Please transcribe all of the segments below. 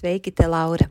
Sveiki, te Laura!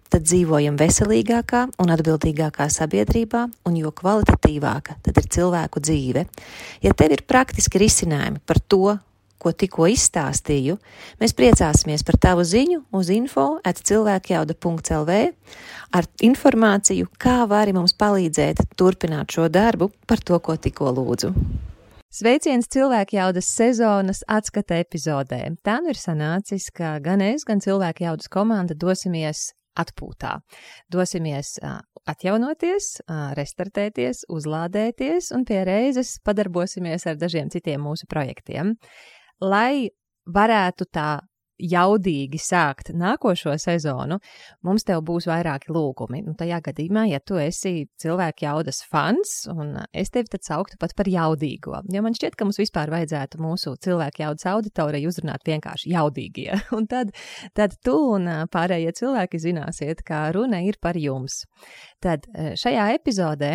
tad dzīvojam veselīgākā un atbildīgākā sabiedrībā, un jo kvalitatīvāka tad ir cilvēku dzīve. Ja tev ir praktiski risinājumi par to, ko tikko izstāstīju, mēs priecāsimies par tavu ziņu uz info at cilvēkjauda.lv ar informāciju, kā vari mums palīdzēt turpināt šo darbu par to, ko tikko lūdzu. Sveiciens cilvēku jaudas sezonas atskata epizodē. Tā nu ir sanācis, ka gan es, gan cilvēku jaudas komanda dosimies atpūtā. Dosimies atjaunoties, restartēties, uzlādēties un pie reizes padarbosimies ar dažiem citiem mūsu projektiem, lai varētu tā jaudīgi sākt nākošo sezonu, mums tev būs vairāki lūgumi. Nu, tajā gadījumā, ja tu esi cilvēku jaudas fans, un es tevi tad sauktu pat par jaudīgo, jo man šķiet, ka mums vispār vajadzētu mūsu cilvēku jaudas auditoriju uzrunāt vienkārši jaudīgie. Un tad, tad tu un pārējie cilvēki zināsiet, kā runa ir par jums. Tad šajā epizodē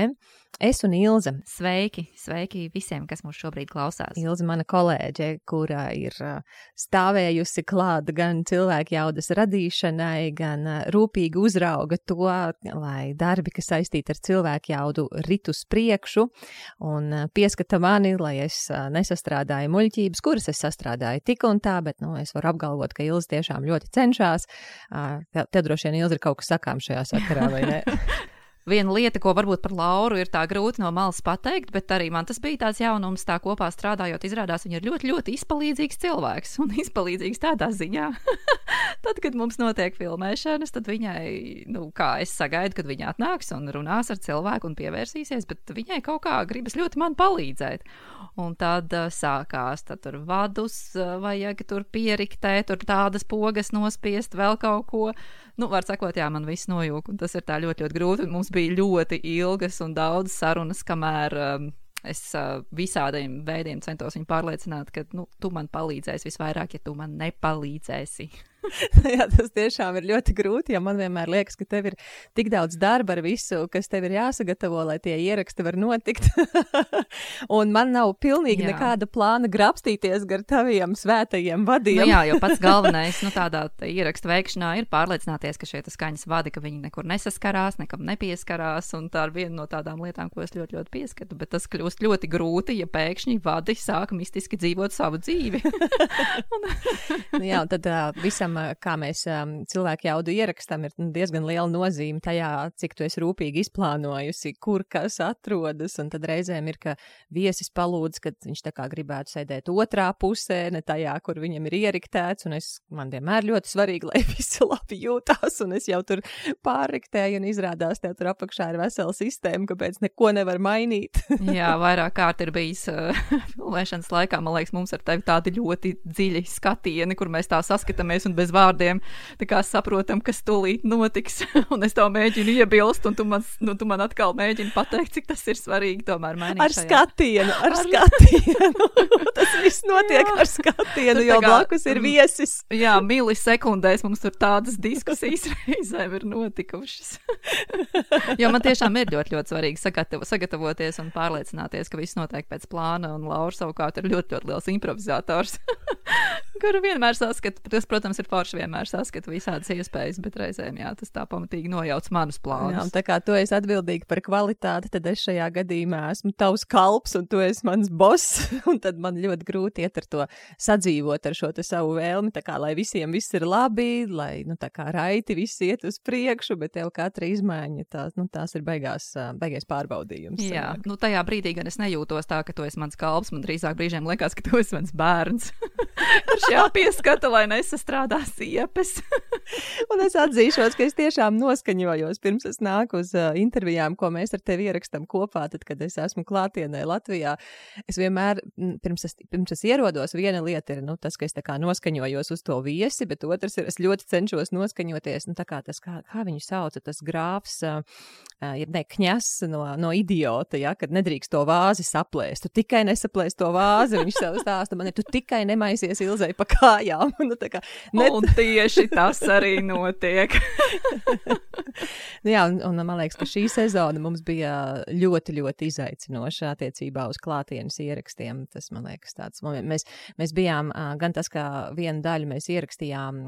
Es un Ilze. Sveiki, sveiki visiem, kas mūs šobrīd klausās. Ilze, mana kolēģe, kura ir stāvējusi klāt gan cilvēku jaudas radīšanai, gan rūpīgi uzrauga to, lai darbi, kas saistīti ar cilvēku jaudu, rit uz priekšu un pieskata mani, lai es nesastrādāju muļķības, kuras es sastrādāju tik un tā, bet, nu, es varu apgalvot, ka Ilze tiešām ļoti cenšas. Te droši vien Ilze ir kaut kas sakām šajā sakarā, vai ne? viena lieta, ko varbūt par Lauru ir tā grūti no malas pateikt, bet arī man tas bija tāds jaunums, tā kopā strādājot. Izrādās, viņa ir ļoti, ļoti izpalīdzīgs cilvēks un izpalīdzīgs tādā ziņā. tad, kad mums notiek filmēšanas, tad viņai, nu, kā es sagaidu, kad viņa atnāks un runās ar cilvēku un pievērsīsies, bet viņai kaut kā gribas ļoti man palīdzēt. Un tad uh, sākās, tad tur vadus uh, vajag tur pieriktēt, tur tādas pogas nospiest, vēl kaut ko nu, var sakot, jā, man viss nojūg, un tas ir tā ļoti, ļoti grūti. Mums bija ļoti ilgas un daudz sarunas, kamēr um, es uh, visādiem veidiem centos viņu pārliecināt, ka nu, tu man palīdzēsi visvairāk, ja tu man nepalīdzēsi. Jā, tas tiešām ir ļoti grūti, jo man vienmēr liekas, ka tev ir tik daudz darba ar visu, kas tev ir jāsagatavo, lai tie ieraksti var notikt. un man nav pilnīgi jā. nekāda plāna grapstīties gar taviem svētajiem vadiem. nu, jā, jo pats galvenais nu, tādā ierakstu veikšanā ir pārliecināties, ka šie skaņas vadi, ka viņi nekur nesaskarās, nekam nepieskarās. Un tā ir viena no tādām lietām, ko es ļoti, ļoti pieskatu. Bet tas kļūst ļoti grūti, ja pēkšņi vadi sāk mistiski dzīvot savu dzīvi. un... nu, jā, un tad uh, visam kā mēs um, cilvēku jaudu ierakstam, ir diezgan liela nozīme tajā, cik tu esi rūpīgi izplānojusi, kur kas atrodas. Un tad reizēm ir, ka viesis palūdz, ka viņš tā kā gribētu sēdēt otrā pusē, ne tajā, kur viņam ir ieriktēts. Un es, man vienmēr ļoti svarīgi, lai visi labi jūtās, un es jau tur pārriktēju, un izrādās, tev tur apakšā ir vesela sistēma, kāpēc neko nevar mainīt. Jā, vairāk kārt ir bijis uh, filmēšanas laikā, man liekas, mums ar tevi tādi ļoti dziļi skatieni, kur mēs tā saskatāmies un bez vārdiem saprotam, kas tūlīt notiks. un es tev mēģinu iebilst, un tu man, nu, tu man atkal mēģini pateikt, cik tas ir svarīgi tomēr mainīt. Ar šajā. skatienu, ar, ar skatienu. tas viss notiek jā. ar skatienu, jo kā, blakus ir viesis. jā, milisekundēs mums tur tādas diskusijas reizēm ir notikušas. jo man tiešām ir ļoti, ļoti svarīgi sagatavo, sagatavoties un pārliecināties, ka viss notiek pēc plāna, un Laura savukārt ir ļoti, ļoti liels improvizators. Kuru vienmēr saskatu. Tas, protams, ir forši vienmēr saskatu visādas iespējas, bet reizēm jā, tas tā pamatīgi nojauc manus plānus. Jā, tā kā tu esi atbildīga par kvalitāti, tad es šajā gadījumā esmu tavs kalps un tu esi mans boss. Un tad man ļoti grūti iet ar to sadzīvot ar šo savu vēlmi, tā kā lai visiem viss ir labi, lai nu, tā kā raiti viss iet uz priekšu, bet tev katra izmaiņa tās, nu, tās ir beigās, beigais pārbaudījums. Jā, sanāk. nu tajā brīdī gan es nejūtos tā, ka tu esi mans kalps, man drīzāk brīžiem liekas, ka tu esi mans bērns. Kurš jāpieskata, lai nesastrādā siepes. un es atzīšos, ka es tiešām noskaņojos pirms es nāku uz uh, intervijām, ko mēs ar tevi ierakstām kopā, tad, kad es esmu klātienē Latvijā. Es vienmēr, pirms es, pirms es ierodos, viena lieta ir nu, tas, ka es noskaņojos uz to viesi, bet otrs ir, es ļoti cenšos noskaņoties, nu kā tas, kā, kā viņu sauca, tas grāfs, uh, ja ne, kņas no, no idiota, ja, kad nedrīkst to vāzi saplēst. Tu tikai nesaplēst to vāzi, viņš sev stāsta, man ir, tu tikai nemaisies ilzai pa kājām. nu, kā, net... Un tieši tas arī notiek. nu, jā, un, un man liekas, ka šī sezona mums bija ļoti, ļoti izaicinoša attiecībā uz klātienes ierakstiem. Tas, man liekas, tāds moments. Mēs, mēs bijām gan tas, ka vienu daļu mēs ierakstījām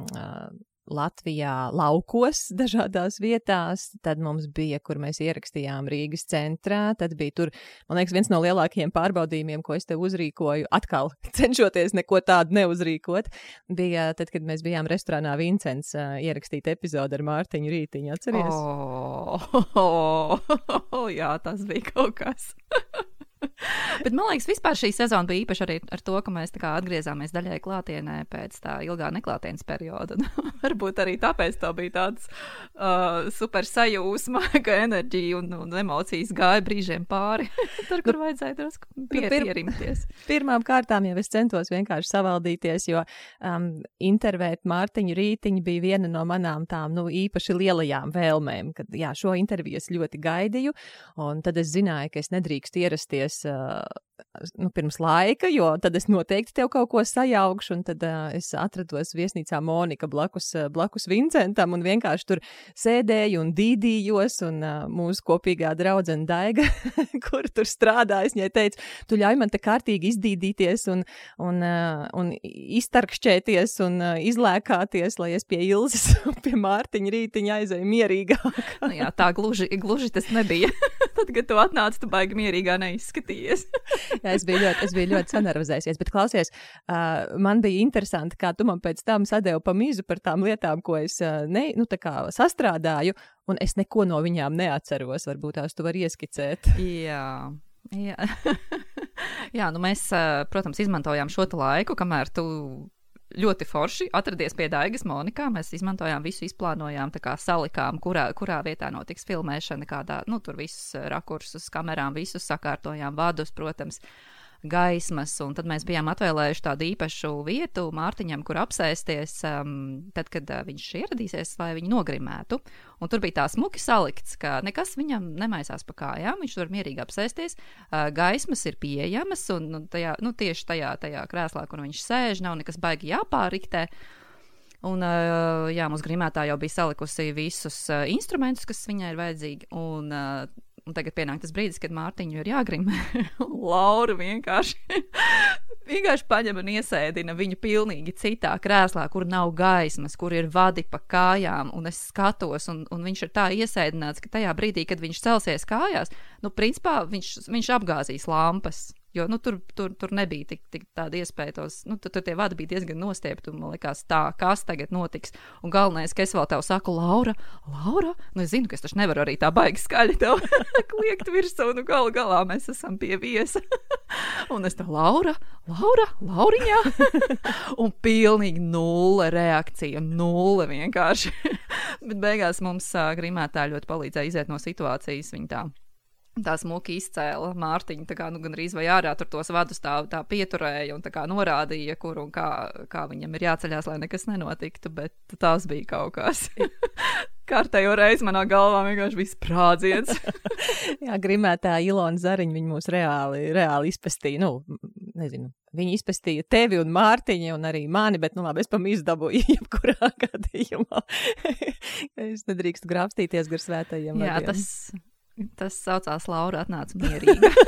Latvijā laukos dažādās vietās. Tad mums bija, kur mēs ierakstījām Rīgas centrā. Tad bija tur, man liekas, viens no lielākajiem pārbaudījumiem, ko es te uzrīkoju, atkal cenšoties neko tādu neuzrīkot. Bija tad, kad mēs bijām restorānā Vincents ierakstīt epizodu ar Mārtiņu Rītiņu. Atceries? Oh, oh, oh, oh, jā, tas bija kaut kas. Bet man liekas, vispār šī sezona bija īpaša arī ar to, ka mēs atgriezāmies daļai klātienē pēc tā ilgā neklātienes perioda. Varbūt arī tāpēc tā bija tāds uh, super sajūsma, ka enerģija un, un emocijas gāja brīžiem pāri. Tur, kur vajadzēja drusku nu, pie, pir pierimties. Pirmām kārtām jau es centos vienkārši savaldīties, jo um, intervēt Mārtiņu Rītiņu bija viena no manām tām nu, īpaši lielajām vēlmēm, kad jā, šo interviju es ļoti gaidīju, un tad es zināju, ka es nedrīkstu ierasties uh, nu, pirms laika, jo tad es noteikti tev kaut ko sajaukšu, un tad uh, es atrados viesnīcā Monika blakus, uh, blakus Vincentam un vienkārši tur sēdēju un dīdījos, un uh, mūsu kopīgā draudzene Daiga, kur tur strādājas, viņai teica, tu ļauj man te kārtīgi izdīdīties un, un, uh, un iztarkšķēties un uh, izlēkāties, lai es pie Ilzes un pie Mārtiņa rītiņa aizēju mierīgāk. nu, jā, tā gluži, gluži tas nebija. tad, kad tu atnāci, tu baigi mierīgā neizskatījies. Jā, es biju ļoti, es biju ļoti sanervozējusies, bet klausies, uh, man bija interesanti, kā tu man pēc tam sadēvi pa mizu par tām lietām, ko es uh, ne, nu, sastrādāju, un es neko no viņām neatceros. Varbūt tās tu vari ieskicēt. Jā. Jā. Jā, nu mēs, protams, izmantojām šo laiku, kamēr tu ļoti forši atradies pie Daigas Monikā. Mēs izmantojām visu, izplānojām, kā salikām, kurā, kurā vietā notiks filmēšana, kādā, nu, tur visus rakursus, kamerām, visus sakārtojām, vadus, protams. Uh, gaismas, un tad mēs bijām atvēlējuši tādu īpašu vietu Mārtiņam, kur apsēsties, um, tad, kad uh, viņš ieradīsies, lai viņu nogrimētu. Un tur bija tā smuki salikts, ka nekas viņam nemaisās pa kājām, viņš tur mierīgi apsēsties, uh, gaismas ir pieejamas, un nu, tajā, nu, tieši tajā, tajā krēslā, kur viņš sēž, nav nekas baigi jāpāriktē. Un, uh, jā, mums grimētā jau bija salikusi visus uh, instrumentus, kas viņai ir vajadzīgi. Un, uh, Un tagad pienāk tas brīdis, kad Mārtiņu ir jāgrimē. Laura vienkārši, vienkārši paņem un iesēdina viņu pilnīgi citā krēslā, kur nav gaismas, kur ir vadi pa kājām. Un es skatos, un, un viņš ir tā iesēdināts, ka tajā brīdī, kad viņš celsies kājās, nu, principā viņš, viņš apgāzīs lampas. Jo nu, tur, tur, tur nebija tik, tik tāda iespēja tos, nu, tur, tur tie vadi bija diezgan nostiepti. Man liekas, tā, kas tagad notiks. Un galvenais, ka es vēl tev saku, Laura, Laura, nu es zinu, ka es taču nevaru arī tā baigi skaļi tev kliegt virsū, nu galu galā mēs esam pie viesa. un es tev, Laura, Laura, Lauriņā. un pilnīgi nulle reakcija, nulle vienkārši. Bet beigās mums uh, grimētā ļoti palīdzēja iziet no situācijas. Viņa tā tā smuki izcēla Mārtiņu, tā kā nu, gan arī vai ārā tur tos vadus tā, tā pieturēja un tā kā norādīja, kur un kā, kā viņam ir jāceļās, lai nekas nenotiktu, bet tas bija kaut kas. Kārtējo reizi manā galvā vienkārši bija sprādziens. Jā, grimētā Ilona Zariņa viņa mūs reāli, reāli izpestīja, nu, nezinu, Viņi izpētīja tevi un Mārtiņu, un arī mani, bet, nu, labi, es pam izdabūju, jebkurā gadījumā. es nedrīkstu grābstīties gar svētajiem. Jā, vadiem. tas Tas saucās Laura, atnāca mierīga.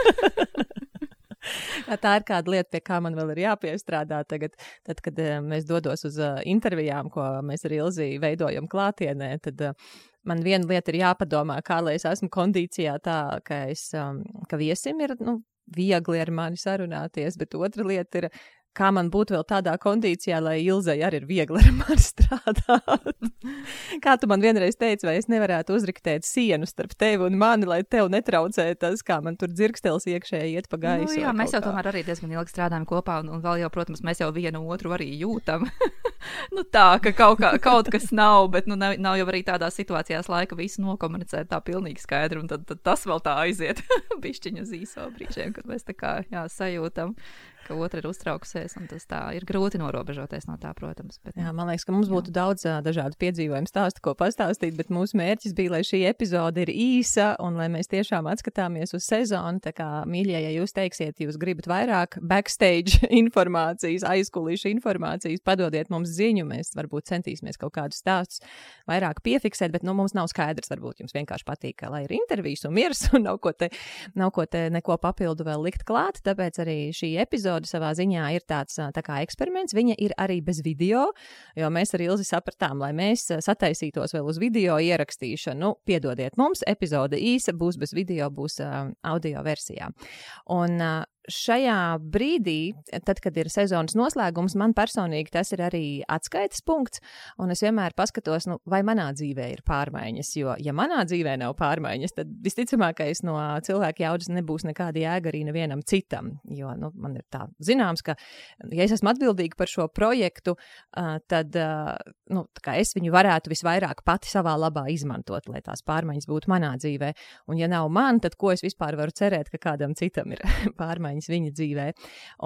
Tā ir kāda lieta, pie kā man vēl ir jāpiestrādā tagad, tad, kad uh, mēs dodos uz uh, intervijām, ko mēs ar Ilziju veidojam klātienē, tad uh, man viena lieta ir jāpadomā, kā lai es esmu kondīcijā tā, ka, es, ka viesim ir nu, viegli ar mani sarunāties, bet otra lieta ir kā man būt vēl tādā kondīcijā, lai Ilzai arī ir viegli ar mani strādāt. kā tu man vienreiz teici, vai es nevarētu uzriktēt sienu starp tevi un mani, lai tev netraucē tas, kā man tur dzirkstels iekšēji iet pa gaisu. Nu, jā, mēs jau kā. tomēr arī diezgan ilgi strādājam kopā, un, un vēl jau, protams, mēs jau vienu otru arī jūtam. nu tā, ka kaut, kā, kaut kas nav, bet nu, nav, nav jau arī tādās situācijās laika visu nokomunicēt tā pilnīgi skaidri, un tad, tad tas vēl tā aiziet bišķiņu uz īso brīžiem, kad mēs tā kā jā, sajūtam ka otra ir uztraukusies, un tas tā ir grūti norobežoties no tā, protams. Bet, jā, man liekas, ka mums būtu jā. daudz dažādu piedzīvojumu stāstu, ko pastāstīt, bet mūsu mērķis bija, lai šī epizode ir īsa un lai mēs tiešām atskatāmies uz sezonu. Tā kā, mīļie, ja jūs teiksiet, jūs gribat vairāk backstage informācijas, aizkulīšu informācijas, padodiet mums ziņu, mēs varbūt centīsimies kaut kādus stāstus vairāk piefiksēt, bet nu, mums nav skaidrs, varbūt jums vienkārši patīk, lai ir intervijas un miers un nav ko te, nav ko te neko papildu vēl likt klāt, tāpēc arī šī epizode epizode savā ziņā ir tāds tā kā eksperiments. Viņa ir arī bez video, jo mēs ar Ilzi sapratām, lai mēs sataisītos vēl uz video ierakstīšanu. Nu, piedodiet mums, epizode īsa, būs bez video, būs uh, audio versijā. Un uh, šajā brīdī, tad, kad ir sezonas noslēgums, man personīgi tas ir arī atskaites punkts. Un es vienmēr paskatos, nu, vai manā dzīvē ir pārmaiņas. Jo, ja manā dzīvē nav pārmaiņas, tad visticamākais no cilvēka jaudas nebūs nekāda jēga arī nevienam citam. Jo nu, man ir tā zināms, ka, ja es esmu atbildīga par šo projektu, tad nu, es viņu varētu visvairāk pati savā labā izmantot, lai tās pārmaiņas būtu manā dzīvē. Un, ja nav man, tad ko es vispār varu cerēt, ka kādam citam ir pārmaiņas? Izmaiņas viņa dzīvē.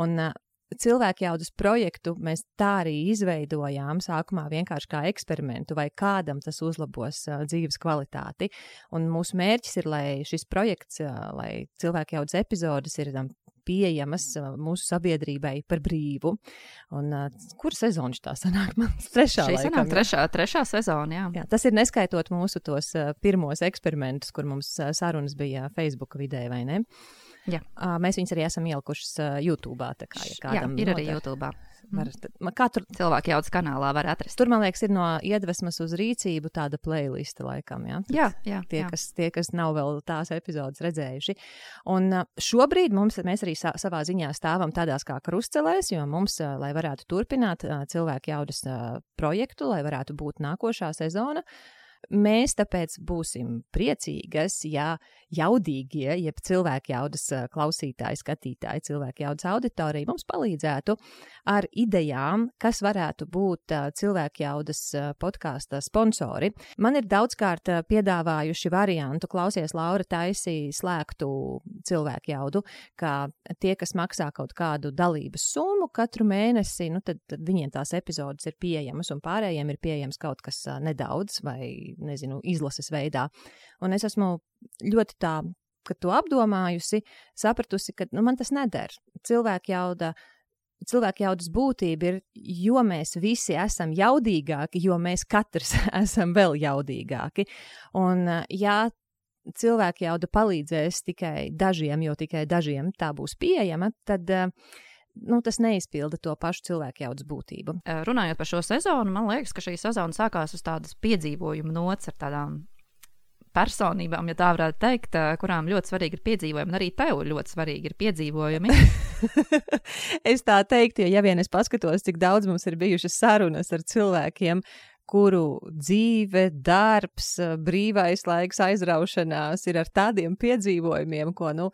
Un, uh, cilvēku jaudas projektu mēs tā arī izveidojām, sākumā vienkārši kā eksperimentu, vai kādam tas uzlabos uh, dzīves kvalitāti. Un mūsu mērķis ir, lai šis projekts, uh, lai cilvēku jaudas epizodes ir um, pieejamas mūsu sabiedrībai par brīvu. Un, uh, kur sezona tā sanāk? Man trešā laikam, sanāk trešā, trešā sezona, jā. jā. Tas ir neskaitot mūsu tos uh, pirmos eksperimentus, kur mums uh, sarunas bija Facebook vidē, vai ne? Jā. Uh, mēs viņus arī esam ielikuši uh, YouTube. Kā, ja Jā, ir arī YouTube. Var, tad, katru cilvēku jaudas kanālā var atrast. Tur, man liekas, ir no iedvesmas uz rīcību tāda playliste, laikam. Ja? Jā, jā, tie, jā. Kas, tie, kas nav vēl tās epizodes redzējuši. Un šobrīd mums, mēs arī sa savā ziņā stāvam tādās kā krustcelēs, jo mums, lai varētu turpināt cilvēku jaudas projektu, lai varētu būt nākošā sezona, Mēs tāpēc būsim priecīgas, ja jaudīgie, jeb cilvēku jaudas klausītāji, skatītāji, cilvēku jaudas auditorija mums palīdzētu ar idejām, kas varētu būt cilvēku jaudas podkāsta sponsori. Man ir daudzkārt piedāvājuši variantu, klausies, Laura taisī slēgtu cilvēku jaudu, ka tie, kas maksā kaut kādu dalības summu katru mēnesi, nu tad, tad viņiem tās epizodes ir pieejamas un pārējiem ir pieejams kaut kas nedaudz vai nezinu, izlases veidā. Un es esmu ļoti tā, kad to apdomājusi, sapratusi, ka nu, man tas neder. Cilvēki jauda. Cilvēka jaudas būtība ir, jo mēs visi esam jaudīgāki, jo mēs katrs esam vēl jaudīgāki. Un, ja cilvēka jauda palīdzēs tikai dažiem, jo tikai dažiem tā būs pieejama, tad uh, nu, tas neizpilda to pašu cilvēku jaudas būtību. Runājot par šo sezonu, man liekas, ka šī sezona sākās uz tādas piedzīvojuma nots ar tādām personībām, ja tā varētu teikt, kurām ļoti svarīgi ir piedzīvojumi, un arī tev ļoti svarīgi ir piedzīvojumi. es tā teiktu, jo ja vien es paskatos, cik daudz mums ir bijušas sarunas ar cilvēkiem, kuru dzīve, darbs, brīvais laiks, aizraušanās ir ar tādiem piedzīvojumiem, ko, nu,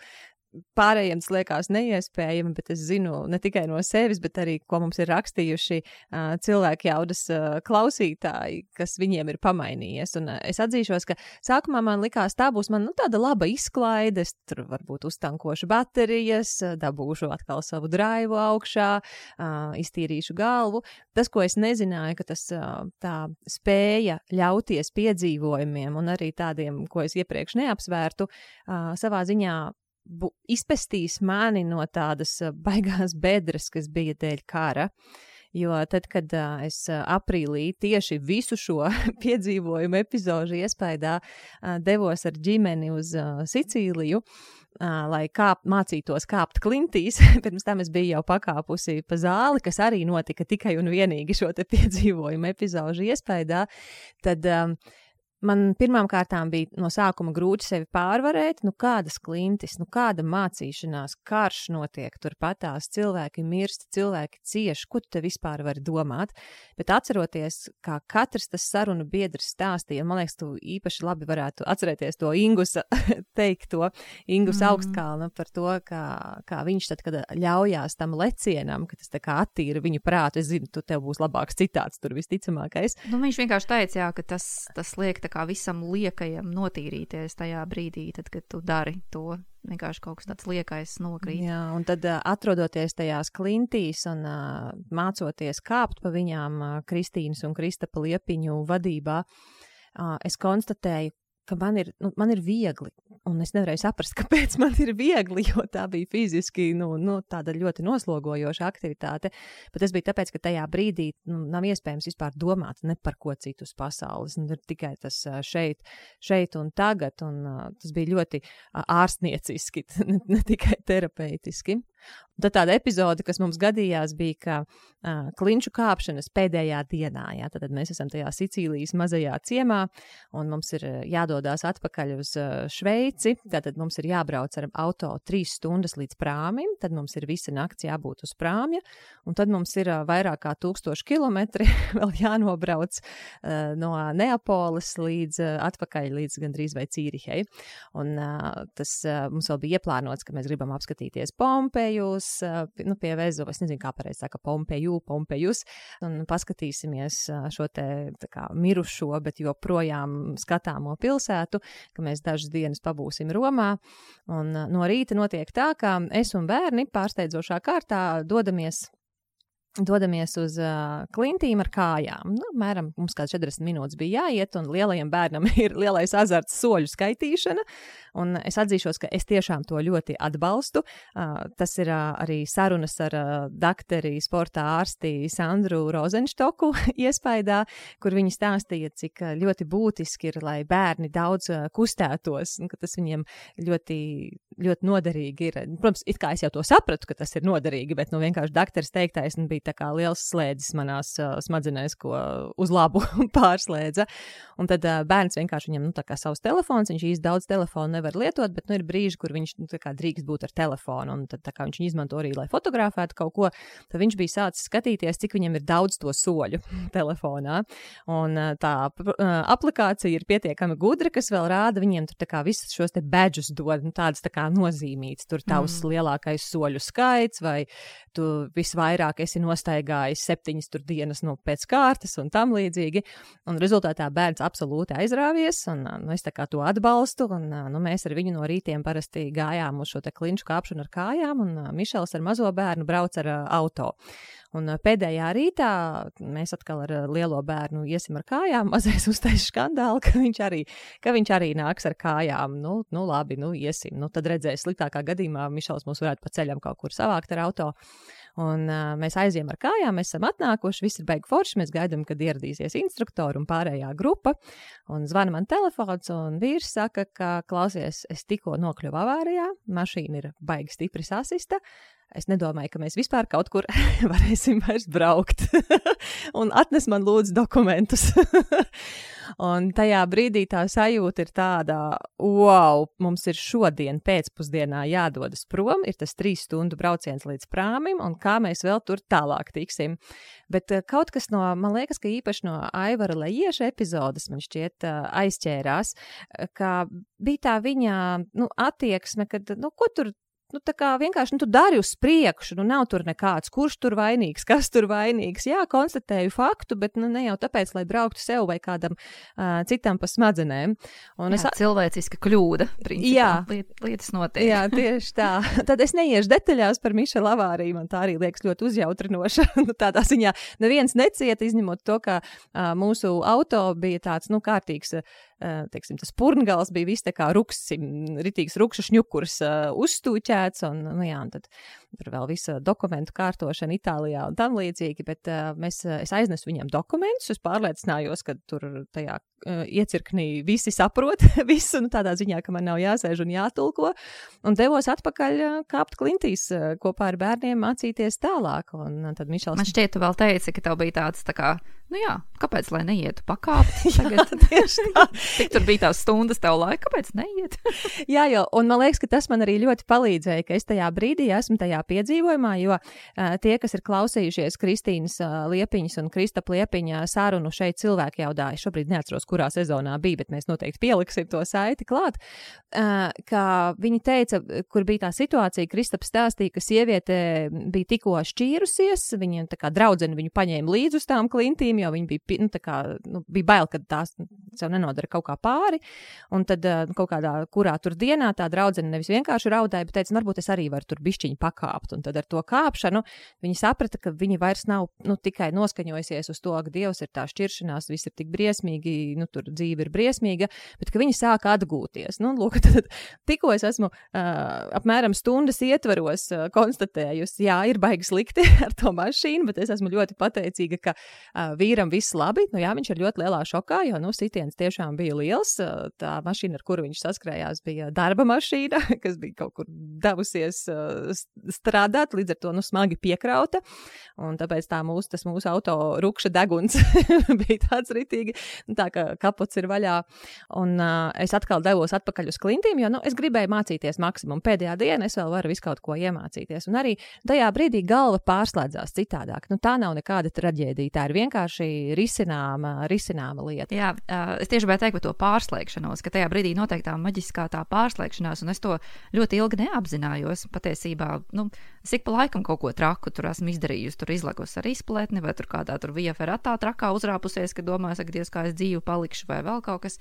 pārējiem tas liekas neiespējami, bet es zinu ne tikai no sevis, bet arī, ko mums ir rakstījuši uh, cilvēki jaudas uh, klausītāji, kas viņiem ir pamainījies. Un uh, es atzīšos, ka sākumā man likās, tā būs man nu, tāda laba izklaide, es tur varbūt uztankošu baterijas, dabūšu atkal savu draivu augšā, uh, iztīrīšu galvu. Tas, ko es nezināju, ka tas uh, tā spēja ļauties piedzīvojumiem un arī tādiem, ko es iepriekš neapsvērtu, uh, savā ziņā bu, izpestīs mani no tādas baigās bedres, kas bija dēļ kara. Jo tad, kad uh, es aprīlī tieši visu šo piedzīvojumu epizodu iespējā uh, devos ar ģimeni uz uh, Sicīliju, lai kāp, mācītos kāpt klintīs. Pirms tam es biju jau pakāpusi pa zāli, kas arī notika tikai un vienīgi šo piedzīvojumu epizodu iespējā. Tad um, man pirmām kārtām bija no sākuma grūti sevi pārvarēt, nu kādas klintis, nu kāda mācīšanās, karš notiek turpatās, cilvēki mirst, cilvēki cieš, ko tu te vispār vari domāt. Bet atceroties, kā katrs tas sarunu biedrs stāstīja, man liekas, tu īpaši labi varētu atcerēties to Ingusa teikto, Ingus mm. augstkalna par to, kā, kā viņš tad, kad ļaujās tam lecienam, ka tas tā kā attīra viņu prātu, es zinu, tu tev būs labāks citāts tur visticamākais. Nu, viņš vienkārši teica, jā, ka tas, tas liek kā visam liekajam notīrīties tajā brīdī, tad, kad tu dari to. Vienkārši kaut kas tāds liekais nokrīt. Jā, un tad atrodoties tajās klintīs un uh, mācoties kāpt pa viņām uh, Kristīnas un Kristapa liepiņu vadībā, uh, es konstatēju, ka man ir, nu, man ir viegli. Un es nevarēju saprast, kāpēc man ir viegli, jo tā bija fiziski nu, nu, tāda ļoti noslogojoša aktivitāte. Bet tas bija tāpēc, ka tajā brīdī nu, nav iespējams vispār domāt ne par ko citu uz pasaules. Nu, ir tikai tas šeit, šeit un tagad. Un, tas bija ļoti ārstnieciski, ne, ne tikai terapeitiski. Tad tāda epizode, kas mums gadījās, bija, ka uh, klinšu kāpšanas pēdējā dienā. Jā, tad mēs esam tajā Sicīlijas mazajā ciemā, un mums ir jādodas atpakaļ uz uh, Šveici. Tad mums ir jābrauc ar auto trīs stundas līdz prāmim, tad mums ir visa nakts jābūt uz prāmja, un tad mums ir uh, vairāk kā tūkstoši kilometri vēl jānobrauc uh, no Neapoles līdz uh, atpakaļ līdz gandrīz vai Cīrihei. Un uh, tas uh, mums vēl bija ieplānots, ka mēs gribam apskatīties Pompeju Pompejus, nu, pie Vezu, es nezinu, kā pareizi saka, Pompeju, Pompejus, un paskatīsimies šo te kā, mirušo, bet joprojām skatāmo pilsētu, ka mēs dažas dienas pabūsim Romā, un no rīta notiek tā, ka es un bērni pārsteidzošā kārtā dodamies dodamies uz uh, klintīm ar kājām. Nu, mēram, mums kāds 40 minūtes bija jāiet, un lielajam bērnam ir lielais azarts soļu skaitīšana. Un es atzīšos, ka es tiešām to ļoti atbalstu. Uh, tas ir uh, arī sarunas ar uh, doktori, sporta ārsti Sandru Rozenštoku iespējā, kur viņi stāstīja, cik ļoti būtiski ir, lai bērni daudz uh, kustētos, un ka tas viņiem ļoti, ļoti noderīgi ir. Protams, it kā es jau to sapratu, ka tas ir noderīgi, bet nu, vienkārši doktors teiktais bija bija tā kā liels slēdzis manās uh, smadzenēs, ko uz labu pārslēdza. Un tad uh, bērns vienkārši viņam, nu, tā kā savs telefons, viņš īsti daudz telefonu nevar lietot, bet, nu, ir brīži, kur viņš, nu, tā kā drīkst būt ar telefonu, un tad, tā kā viņš izmanto arī, lai fotografētu kaut ko, tad viņš bija sācis skatīties, cik viņam ir daudz to soļu telefonā. Un uh, tā uh, aplikācija ir pietiekami gudra, kas vēl rāda viņiem tur tā kā visus šos te bedžus dod, nu, tādas tā kā nozīmītas, tur tavs mm. lielākais soļu skaits, vai tu visvairāk esi no nostaigājis septiņas dienas nu, pēc kārtas un tam līdzīgi. Un rezultātā bērns absolūti aizrāvies, un nu, es to atbalstu. Un, nu, mēs ar viņu no rītiem parasti gājām uz šo klinšu kāpšanu ar kājām, un Mišels ar mazo bērnu brauc ar auto. Un pēdējā rītā mēs atkal ar lielo bērnu iesim ar kājām. Mazais uztaisīs skandālu, ka viņš, arī, ka viņš arī nāks ar kājām. Nu, nu labi, nu iesim. Nu, tad redzēs, sliktākā gadījumā Mišels mūs varētu pa ceļam kaut kur savākt ar auto. Un uh, mēs aizjām ar kājām, mēs esam atnākuši, viss ir beigu forši. Mēs gaidām, kad ieradīsies instruktori un pārējā grupa. Un zvana man telefons, un vīrs saka, ka klausies, es tikko nokļuvu avārijā, mašīna ir baigi stipri sasista. Es nedomāju, ka mēs vispār kaut kur varēsim vairs braukt. un atnes man lūdzu dokumentus. Un tajā brīdī tā sajūta ir tāda, wow, mums ir šodien pēcpusdienā jādodas prom, ir tas trīs stundu brauciens līdz prāmim, un kā mēs vēl tur tālāk tiksim. Bet eh, kaut kas no, man liekas, ka īpaši no Aivara Lejieša epizodes man šķiet eh, aizķērās, eh, ka bija tā viņa, nu, attieksme, kad, nu, ko tur nu, tā kā vienkārši nu, tu dari uz priekšu, nu, nav tur nekāds, kurš tur vainīgs, kas tur vainīgs. Jā, konstatēju faktu, bet nu, ne jau tāpēc, lai brauktu sev vai kādam uh, citam pa smadzenēm. Un jā, es cilvēciska kļūda, principā. Jā, liet, lietas notiek. jā, tieši tā. Tad es neiešu detaļās par Mišela avāriju, man tā arī liekas ļoti uzjautrinoša. nu, tādā ziņā neviens necieta, izņemot to, ka uh, mūsu auto bija tāds, nu, kārtīgs. Uh, teiksim, tas purngals bija viss tā kā ruksim, ritīgs rukšu šņukurs uh, uzstūķēts, un, nu jā, un tad tur vēl visa dokumentu kārtošana Itālijā un tam līdzīgi, bet uh, mēs, es aiznesu viņam dokumentus, es pārliecinājos, ka tur tajā uh, iecirknī visi saprot visu, nu tādā ziņā, ka man nav jāsēž un jātulko, un devos atpakaļ uh, kāpt klintīs uh, kopā ar bērniem mācīties tālāk, un uh, tad Mišels. Man šķiet, tu vēl teici, ka tev bija tāds tā kā Nu jā, kāpēc lai neietu pakāpt? Tagad tieši tā. Tik tur bija tās stundas tev laika, kāpēc neiet? jā, jo, un man liekas, ka tas man arī ļoti palīdzēja, ka es tajā brīdī esmu tajā piedzīvojumā, jo tie, kas ir klausījušies Kristīnas Liepiņas un Kristapa Liepiņa sarunu šeit cilvēki jau dāja, šobrīd neatceros, kurā sezonā bija, bet mēs noteikti pieliksim to saiti klāt, ka viņi teica, kur bija tā situācija, Kristaps stāstīja, ka sieviete bija tikko šķīrusies, viņa tā kā draudzene viņu paņēma līdz uz tām klintīm, jo viņi bija, nu, kā, nu, bija bail, ka tās sev nenodara kaut kā pāri. Un tad kaut kādā, kurā tur dienā tā draudzene nevis vienkārši raudāja, bet teica, varbūt es arī varu tur bišķiņu pakāpt. Un tad ar to kāpšanu viņi saprata, ka viņi vairs nav nu, tikai noskaņojusies uz to, ka Dievs ir tā šķiršanās, viss ir tik briesmīgi, nu, tur dzīve ir briesmīga, bet ka viņi sāka atgūties. Nu, lūk, tad, tikko es esmu uh, apmēram stundas ietvaros uh, konstatējusi, jā, ir baigi slikti ar to mašīnu, bet es esmu ļoti pateicīga, ka uh, vīram viss labi. Nu, jā, viņš ir ļoti lielā šokā, jo nu, sitiens tiešām bija liels. Tā mašīna, ar kuru viņš saskrējās, bija darba mašīna, kas bija kaut kur devusies strādāt, līdz ar to nu, smagi piekrauta. Un tāpēc tā mūsu, tas mūsu auto rupša deguns bija tāds ritīgi, nu, tā ka kapots ir vaļā. Un uh, es atkal devos atpakaļ uz klintīm, jo nu, es gribēju mācīties maksimumu. Pēdējā dienā es vēl varu visu kaut ko iemācīties. Un arī tajā brīdī galva pārslēdzās citādāk. Nu, tā nav nekāda traģēdija. Tā ir vienkārši risināma, risināma lieta. Jā, es tieši gribēju teikt par to pārslēgšanos, ka tajā brīdī noteikti tā maģiskā tā pārslēgšanās, un es to ļoti ilgi neapzinājos. Patiesībā, nu, es ik pa laikam kaut ko traku tur esmu izdarījusi, tur izlakus ar izpletni, vai tur kādā tur via feratā trakā uzrāpusies, ka domāju, ka Dievs, kā es dzīvu palikšu, vai vēl kaut kas.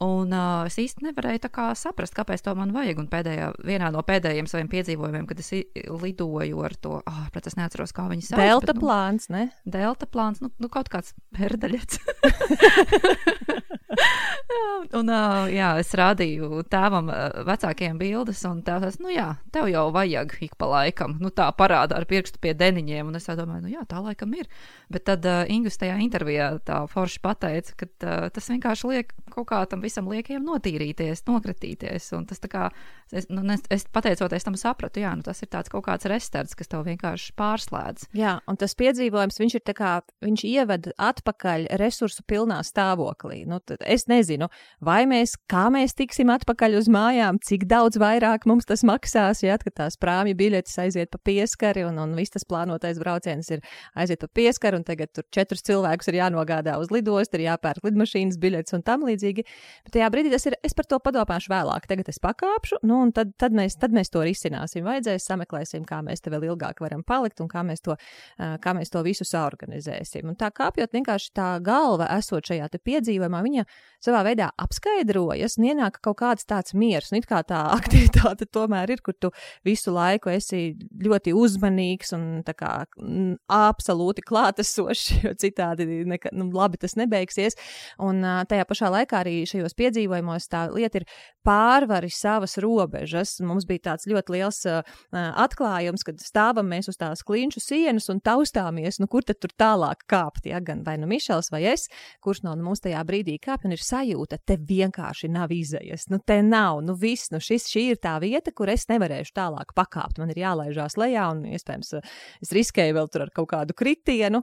Un uh, es īsti nevarēju saprast, kāpēc to man vajag. Un pēdējā, vienā no pēdējiem saviem piedzīvojumiem, kad es lidoju ar to, ah, oh, es neatceros, kā viņi sauc. Delta bet, nu, plāns, ne? Delta plāns, nu, nu kaut kāds perdaļets. un, uh, jā, es rādīju tēvam vecākiem bildes, un tēvs, nu jā, tev jau vajag ik pa laikam, nu tā parāda ar pirkstu pie deniņiem, un es domāju, nu jā, tā laikam ir. Bet tad uh, Ingus tajā intervijā tā forši pateica, ka uh, tas vienkārši liek kaut kā tam visam liekiem notīrīties, nokritīties. Tas kā, es, nu, es pateicoties tam sapratu, jā, nu, tas ir tāds kaut kāds restarts, kas tev vienkārši pārslēdz. Jā, un tas piedzīvojums, viņš ir kā, viņš ieved atpakaļ resursu pilnā stāvoklī. Nu, es nezinu, vai mēs, kā mēs tiksim atpakaļ uz mājām, cik daudz vairāk mums tas maksās, ja, tās prāmju biļetes aiziet pa pieskari un, un viss tas plānotais brauciens ir aiziet pa pieskari un tagad tur četrus cilvēkus ir jānogādā uz lidostu, ir jāpērk lidmašīnas biļetes un tam līdzīgi. Bet tajā brīdī tas ir, es par to padomāšu vēlāk. Tagad es pakāpšu, nu, un tad, tad, mēs, tad mēs to risināsim. Vajadzēs, sameklēsim, kā mēs te vēl ilgāk varam palikt un kā mēs to, kā mēs to visu saorganizēsim. Un tā kāpjot, vienkārši tā galva esot šajā piedzīvojumā, viņa savā veidā apskaidrojas un ienāk kaut kāds tāds miers. Un it kā tā aktivitāte tomēr ir, kur tu visu laiku esi ļoti uzmanīgs un kā m, absolūti klātesošs, jo citādi neka, nu, labi tas nebeigsies. Un tajā pašā laikā arī šajos šajos piedzīvojumos tā lieta ir pārvari savas robežas. Mums bija tāds ļoti liels uh, atklājums, kad stāvam mēs uz tās klinšu sienas un taustāmies, nu kur tad tur tālāk kāpt, ja gan vai nu Mišels vai es, kurš no mums tajā brīdī kāp, un ir sajūta, te vienkārši nav izējas, nu te nav, nu viss, nu šis, šī ir tā vieta, kur es nevarēšu tālāk pakāpt, man ir jālaižās lejā, un iespējams es riskēju vēl tur ar kaut kādu kritienu,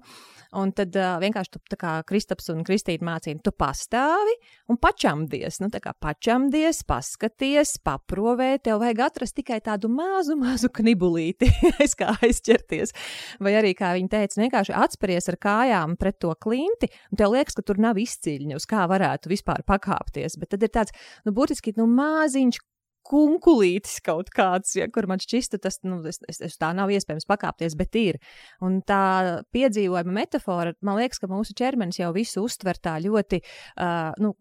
un tad uh, vienkārši tu kā Kristaps un Kristīna mācīja, tu pastāvi un pačam pačamdies, nu tā kā pačamdies, paskaties, paprovē, tev vajag atrast tikai tādu mazu, mazu knibulīti, aiz kā aizķerties. Vai arī, kā viņi teica, vienkārši atspēries ar kājām pret to klinti, un tev liekas, ka tur nav izcīņa, uz kā varētu vispār pakāpties. Bet tad ir tāds, nu, burtiski, nu, māziņš kunkulītis kaut kāds, ja, kur man šķista, tas nu, es, es tā nav iespējams pakāpties, bet ir. Un tā piedzīvojuma metāfora, man liekas, ka mūsu ķermenis jau visu uztver tā ļoti, uh, nu,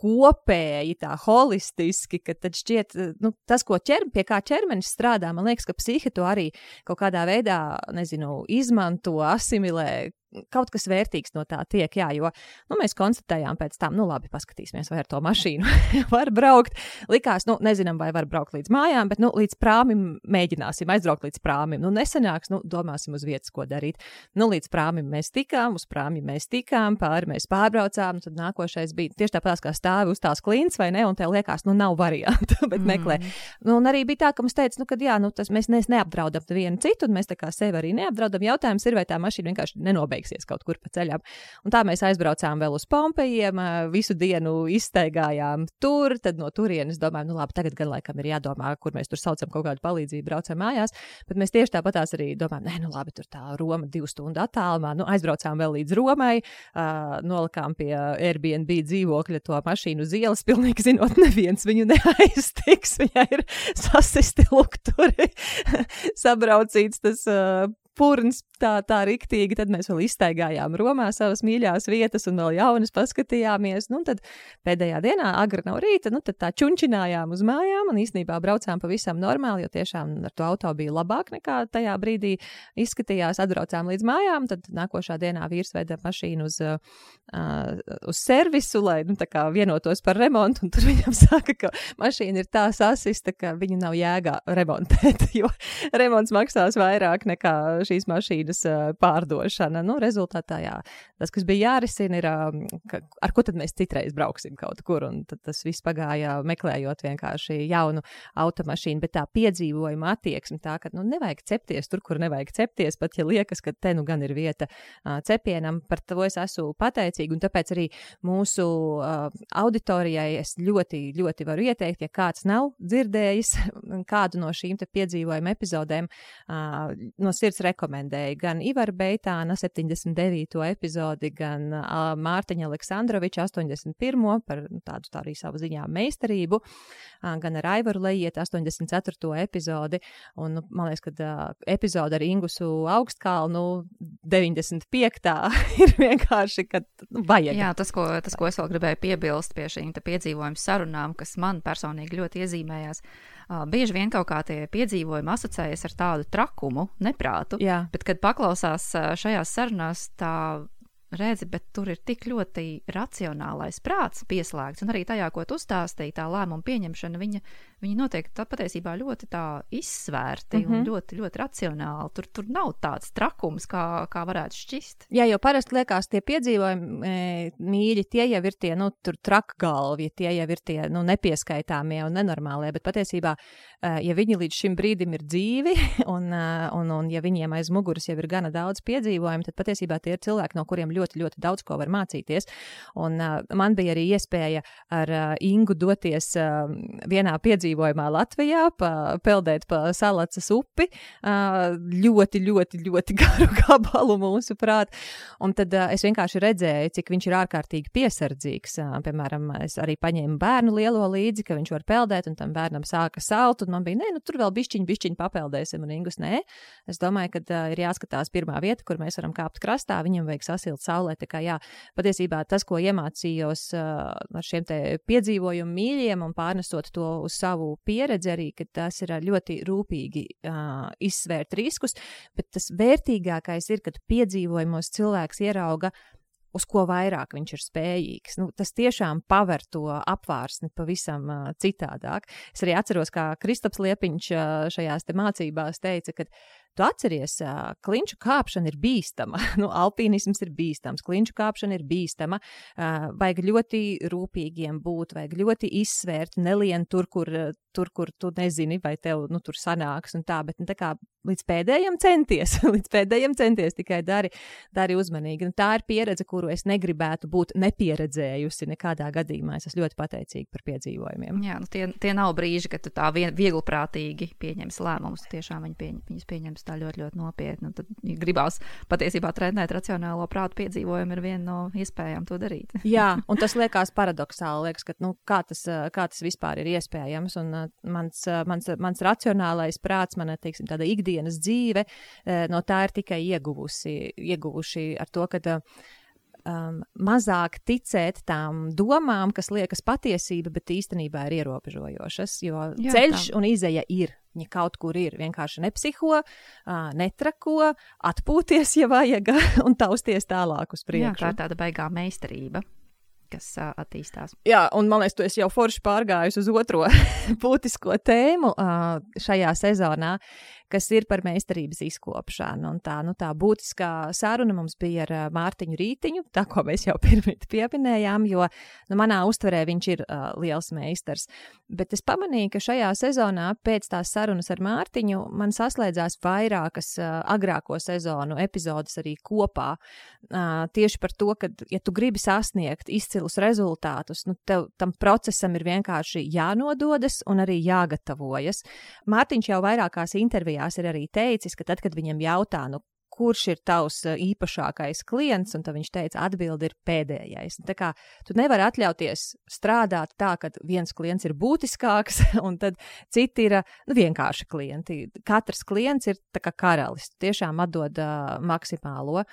kopēji, tā holistiski, ka tad šķiet, nu, tas, ko ķer, pie kā ķermenis strādā, man liekas, ka psihi to arī kaut kādā veidā, nezinu, izmanto, asimilē, kaut kas vērtīgs no tā tiek. Jā, jo nu, mēs konstatējām pēc tam, nu labi, paskatīsimies, vai ar to mašīnu var braukt. Likās, nu, nezinām, vai var braukt līdz mājām, bet nu, līdz prāmim mēģināsim aizbraukt līdz prāmim. Nu, nesanāks, nu, domāsim uz vietas, ko darīt. Nu, līdz prāmim mēs tikām, uz prāmim mēs tikām, pāri mēs pārbraucām. Tad nākošais bija tieši tāpat kā stāvi uz tās klints, vai ne? Un tev liekas, nu, nav variantu, bet mm. meklē. Nu, un arī bija tā, ka mums teica, nu, ka jā, nu, tas mēs neapdraudam vienu citu, un mēs tā kā sevi arī neapdraudam. Jautājums ir, vai tā mašīna vienkārši nenobeigsies kaut kur pa ceļam. Un tā mēs aizbraucām vēl uz Pompejiem, visu dienu izstaigājām tur, tad no turienes domājām, nu labi, tagad gan laikam ir jādomā, kur mēs tur saucam kaut kādu palīdzību, braucam mājās. Bet mēs tieši tāpatās arī domājam, nē, nu labi, tur tā Roma divu stundu attālumā. Nu, aizbraucām vēl līdz Romai, uh, nolikām pie Airbnb dzīvokļa to mašīnu uz ielas, pilnīgi zinot, neviens viņu neaiztiks. Viņai ir sasisti lukturi, sabraucīts tas uh, purns tā, tā riktīgi. Tad mēs vēl iztaigājām Romā savas mīļās vietas un vēl jaunas paskatījāmies. Nu, tad pēdējā dienā, agri no rīta, nu, tad tā čunčinājām uz mājām un īstenībā braucām pavisam normāli, jo tiešām ar to auto bija labāk nekā tajā brīdī izskatījās. Atbraucām līdz mājām, tad nākošā dienā vīrs veda mašīnu uz, uh, uz servisu, lai nu, vienotos par remontu. Tur viņam saka, ka mašīna ir tā sasista, ka viņu nav jēga remontēt, jo remonts maksās vairāk nekā šīs mašīnas uh, pārdošana. Nu, rezultātā jā, tas, kas bija jārisina, ir, uh, ka, ar ko tad mēs citreiz brauksim kaut kur. Un tas viss pagāja meklējot vienkārši jaunu automašīnu, bet tā piedzīvojuma attieksme tā, ka nu, nevajag cepties tur, kur nevajag cepties, pat ja liekas, ka te nu gan ir vieta uh, cepienam. Par to es esmu pateicīga, un tāpēc arī mūsu auditorijai es ļoti, ļoti varu ieteikt, ja kāds nav dzirdējis kādu no šīm piedzīvojuma epizodēm, no sirds rekomendēju gan Ivaru Beitāna 79. epizodi, gan uh, Mārtiņa Aleksandroviča 81. par nu, tādu tā arī savu ziņā meistarību, uh, gan ar Aivaru Lejiet 84. epizodi, un nu, man liekas, ka uh, epizode ar Ingusu augstkalnu 95. ir vienkārši, ka nu, vajag. Jā, tas ko, tas, ko es vēl gribēju piebilst pie šīm piedzīvojumu sarunām, kas man personīgi ļoti iezīmējās. Uh, bieži vien kaut kā tie piedzīvojumi asociējas ar tādu trakumu, neprātu, Jā. bet, kad paklausās šajās sarunās, tā redzi, bet tur ir tik ļoti racionālais prāts pieslēgts, un arī tajā, ko tu stāstīji, tā lēmuma pieņemšana, viņa, viņa notiek tā patiesībā ļoti tā izsvērti mm -hmm. un mhm. ļoti, ļoti racionāli. Tur, tur nav tāds trakums, kā, kā varētu šķist. Jā, jo parasti liekas, tie piedzīvojumi e, mīļi, tie jau ir tie, nu, tur trakgalvi, tie jau ir tie, nu, nepieskaitāmie un nenormālie, bet patiesībā, e, ja viņi līdz šim brīdim ir dzīvi, un, e, un, un ja viņiem aiz muguras jau ir gana daudz piedzīvojumu, tad patiesībā tie ir cilvēki, no kuriem ļoti ļoti, ļoti daudz ko var mācīties. Un uh, man bija arī iespēja ar uh, Ingu doties uh, vienā piedzīvojumā Latvijā, pa, peldēt pa Salacas upi, uh, ļoti, ļoti, ļoti garu gabalu mūsu prāt. Un tad uh, es vienkārši redzēju, cik viņš ir ārkārtīgi piesardzīgs. Uh, piemēram, es arī paņēmu bērnu lielo līdzi, ka viņš var peldēt, un tam bērnam sāka salt, un man bija, nē, nu tur vēl bišķiņi, bišķiņi papeldēsim, un Ingus, nē. Es domāju, ka uh, ir jāskatās pirmā vieta, kur mēs varam kāpt krastā, viņam vajag sasilt saulē. Tā kā jā, patiesībā tas, ko iemācījos ar šiem te piedzīvojumu mīļiem un pārnesot to uz savu pieredzi, arī, ka tas ir ļoti rūpīgi izsvērt riskus, bet tas vērtīgākais ir, kad piedzīvojumos cilvēks ierauga uz ko vairāk viņš ir spējīgs. Nu, tas tiešām paver to apvārsni pavisam uh, citādāk. Es arī atceros, kā Kristaps Liepiņš uh, šajās te mācībās teica, ka Tu atceries, klinšu kāpšana ir bīstama. nu, alpīnisms ir bīstams, klinšu kāpšana ir bīstama. Vajag ļoti rūpīgiem būt, vajag ļoti izsvērt, nelien tur, kur, tur, kur tu nezini, vai tev nu, tur sanāks un tā, bet nu, tā kā līdz pēdējiem centies, līdz pēdējiem centies tikai dari, dari uzmanīgi. Un tā ir pieredze, kuru es negribētu būt nepieredzējusi nekādā gadījumā. Es esmu ļoti pateicīga par piedzīvojumiem. Jā, nu tie, tie nav brīži, kad tu tā viegli prātīgi pieņemsi lēmumus. Tiešām viņi pieņem, viņus pieņems tā ļoti, ļoti nopietni. Tad ja gribās patiesībā trenēt racionālo prātu piedzīvojumu, ir viena no iespējām to darīt. Jā, un tas liekas paradoxāli. Liekas, ka, nu, kā, tas, kā tas vispār ir iespējams? Un mans, mans, mans racionālais prāts, mana teiksim, tāda ikdienas dzīve, no tā ir tikai ieguvusi, ieguvuši ar to, ka um, mazāk ticēt tām domām, kas liekas patiesība, bet īstenībā ir ierobežojošas. Jo Jā, ceļš tā. un izeja ir. Viņa kaut kur ir vienkārši nepsiho, netrako, atpūties, ja vajag, un tausties tālāk uz priekšu. Jā, tā ir tāda baigā meistarība kas uh, attīstās. Jā, un man liekas, tu esi jau forši pārgājis uz otro būtisko tēmu uh, šajā sezonā, kas ir par meistarības izkopšanu. Un tā, nu, tā būtiskā saruna mums bija ar Mārtiņu Rītiņu, tā ko mēs jau pirmīt pieminējām, jo nu, manā uztverē viņš ir uh, liels meistars. Bet es pamanīju, ka šajā sezonā pēc tās sarunas ar Mārtiņu man saslēdzās vairākas uh, agrāko sezonu epizodes arī kopā. Uh, tieši par to, ka, ja tu gribi sasniegt izcilus rezultātus, nu, tev tam procesam ir vienkārši jānododas un arī jāgatavojas. Mārtiņš jau vairākās intervijās intervijās ir arī teicis, ka tad, kad viņam jautā, nu, kurš ir tavs eh, īpašākais klients, un viņš teica, atbildi ir pēdējais. Tā kā tu nevari atļauties strādāt tā, ka viens klients ir būtiskāks, un tad citi ir nu, vienkārši klienti. Katrs klients ir kā karalis, tiešām atdod uh, maksimālo.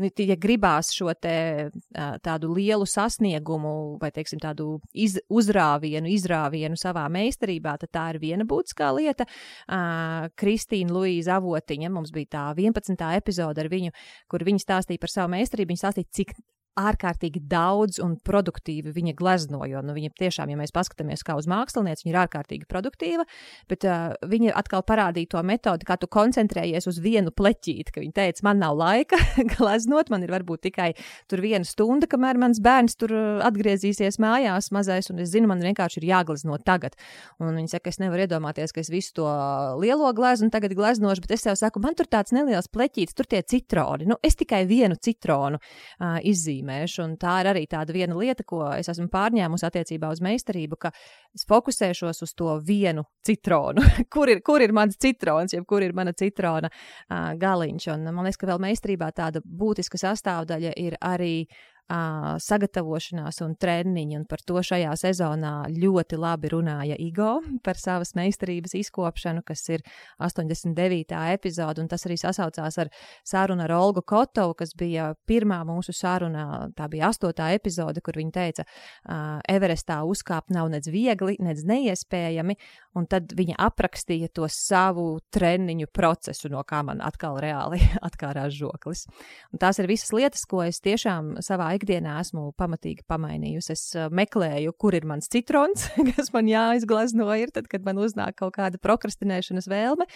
Nu, ja gribās šo te, uh, tādu lielu sasniegumu vai, teiksim, tādu iz, uzrāvienu, izrāvienu savā meistarībā, tad tā ir viena būtiskā lieta. Uh, Kristīna Luīza Avotiņa, mums bija tā 11. epizode ar viņu, kur viņa stāstīja par savu meistarību. Viņa stāstīja, cik ārkārtīgi daudz un produktīvi viņa glezno. Jo nu, viņa tiešām, ja mēs paskatāmies kā uz mākslinieci, viņa ir ārkārtīgi produktīva, bet uh, viņa atkal parādīja to metodi, kā tu koncentrējies uz vienu pleķīti. Viņa teica, man nav laika gleznot, man ir varbūt tikai viena stunda, kamēr mans bērns tur atgriezīsies mājās, mazais, un es zinu, man vienkārši ir jāglezno tagad. Un viņa saka, es nevaru iedomāties, ka es visu to lielo gleznu tagad gleznošu, bet es tev saku, man tur tāds neliels pleķītis, tur tie citroni. Nu, es tikai vienu citronu uh, izzīmēju iezīmēšu. Un tā ir arī tāda viena lieta, ko es esmu pārņēmusi attiecībā uz meistarību, ka es fokusēšos uz to vienu citronu. kur, ir, kur ir mans citrons, jeb kur ir mana citrona uh, galiņš? Un man liekas, ka vēl meistarībā tāda būtiska sastāvdaļa ir arī uh, sagatavošanās un treniņi, un par to šajā sezonā ļoti labi runāja Igo par savas meistarības izkopšanu, kas ir 89. epizode, un tas arī sasaucās ar sarunu ar Olgu Kotovu, kas bija pirmā mūsu saruna, tā bija astotā epizode, kur viņa teica, uh, Everestā uzkāpt nav nec viegli, nec neiespējami, un tad viņa aprakstīja to savu treniņu procesu, no kā man atkal reāli atkārās žoklis. Un tās ir visas lietas, ko es tiešām savā ikdienā esmu pamatīgi pamainījusi. Es uh, meklēju, kur ir mans citrons, kas man jāizglazno ir, tad, kad man uznāk kaut kāda prokrastinēšanas vēlme.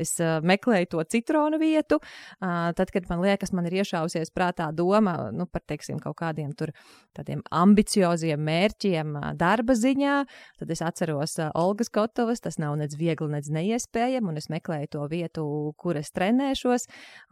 Es uh, meklēju to citronu vietu. Tad, kad man liekas, man ir iešausies prātā doma nu, par, teiksim, kaut kādiem tur tādiem ambicioziem mērķiem darba ziņā, tad es atceros Olgas Kotovas, tas nav nec viegli, nec neiespējami, un es meklēju to vietu, kur es trenēšos,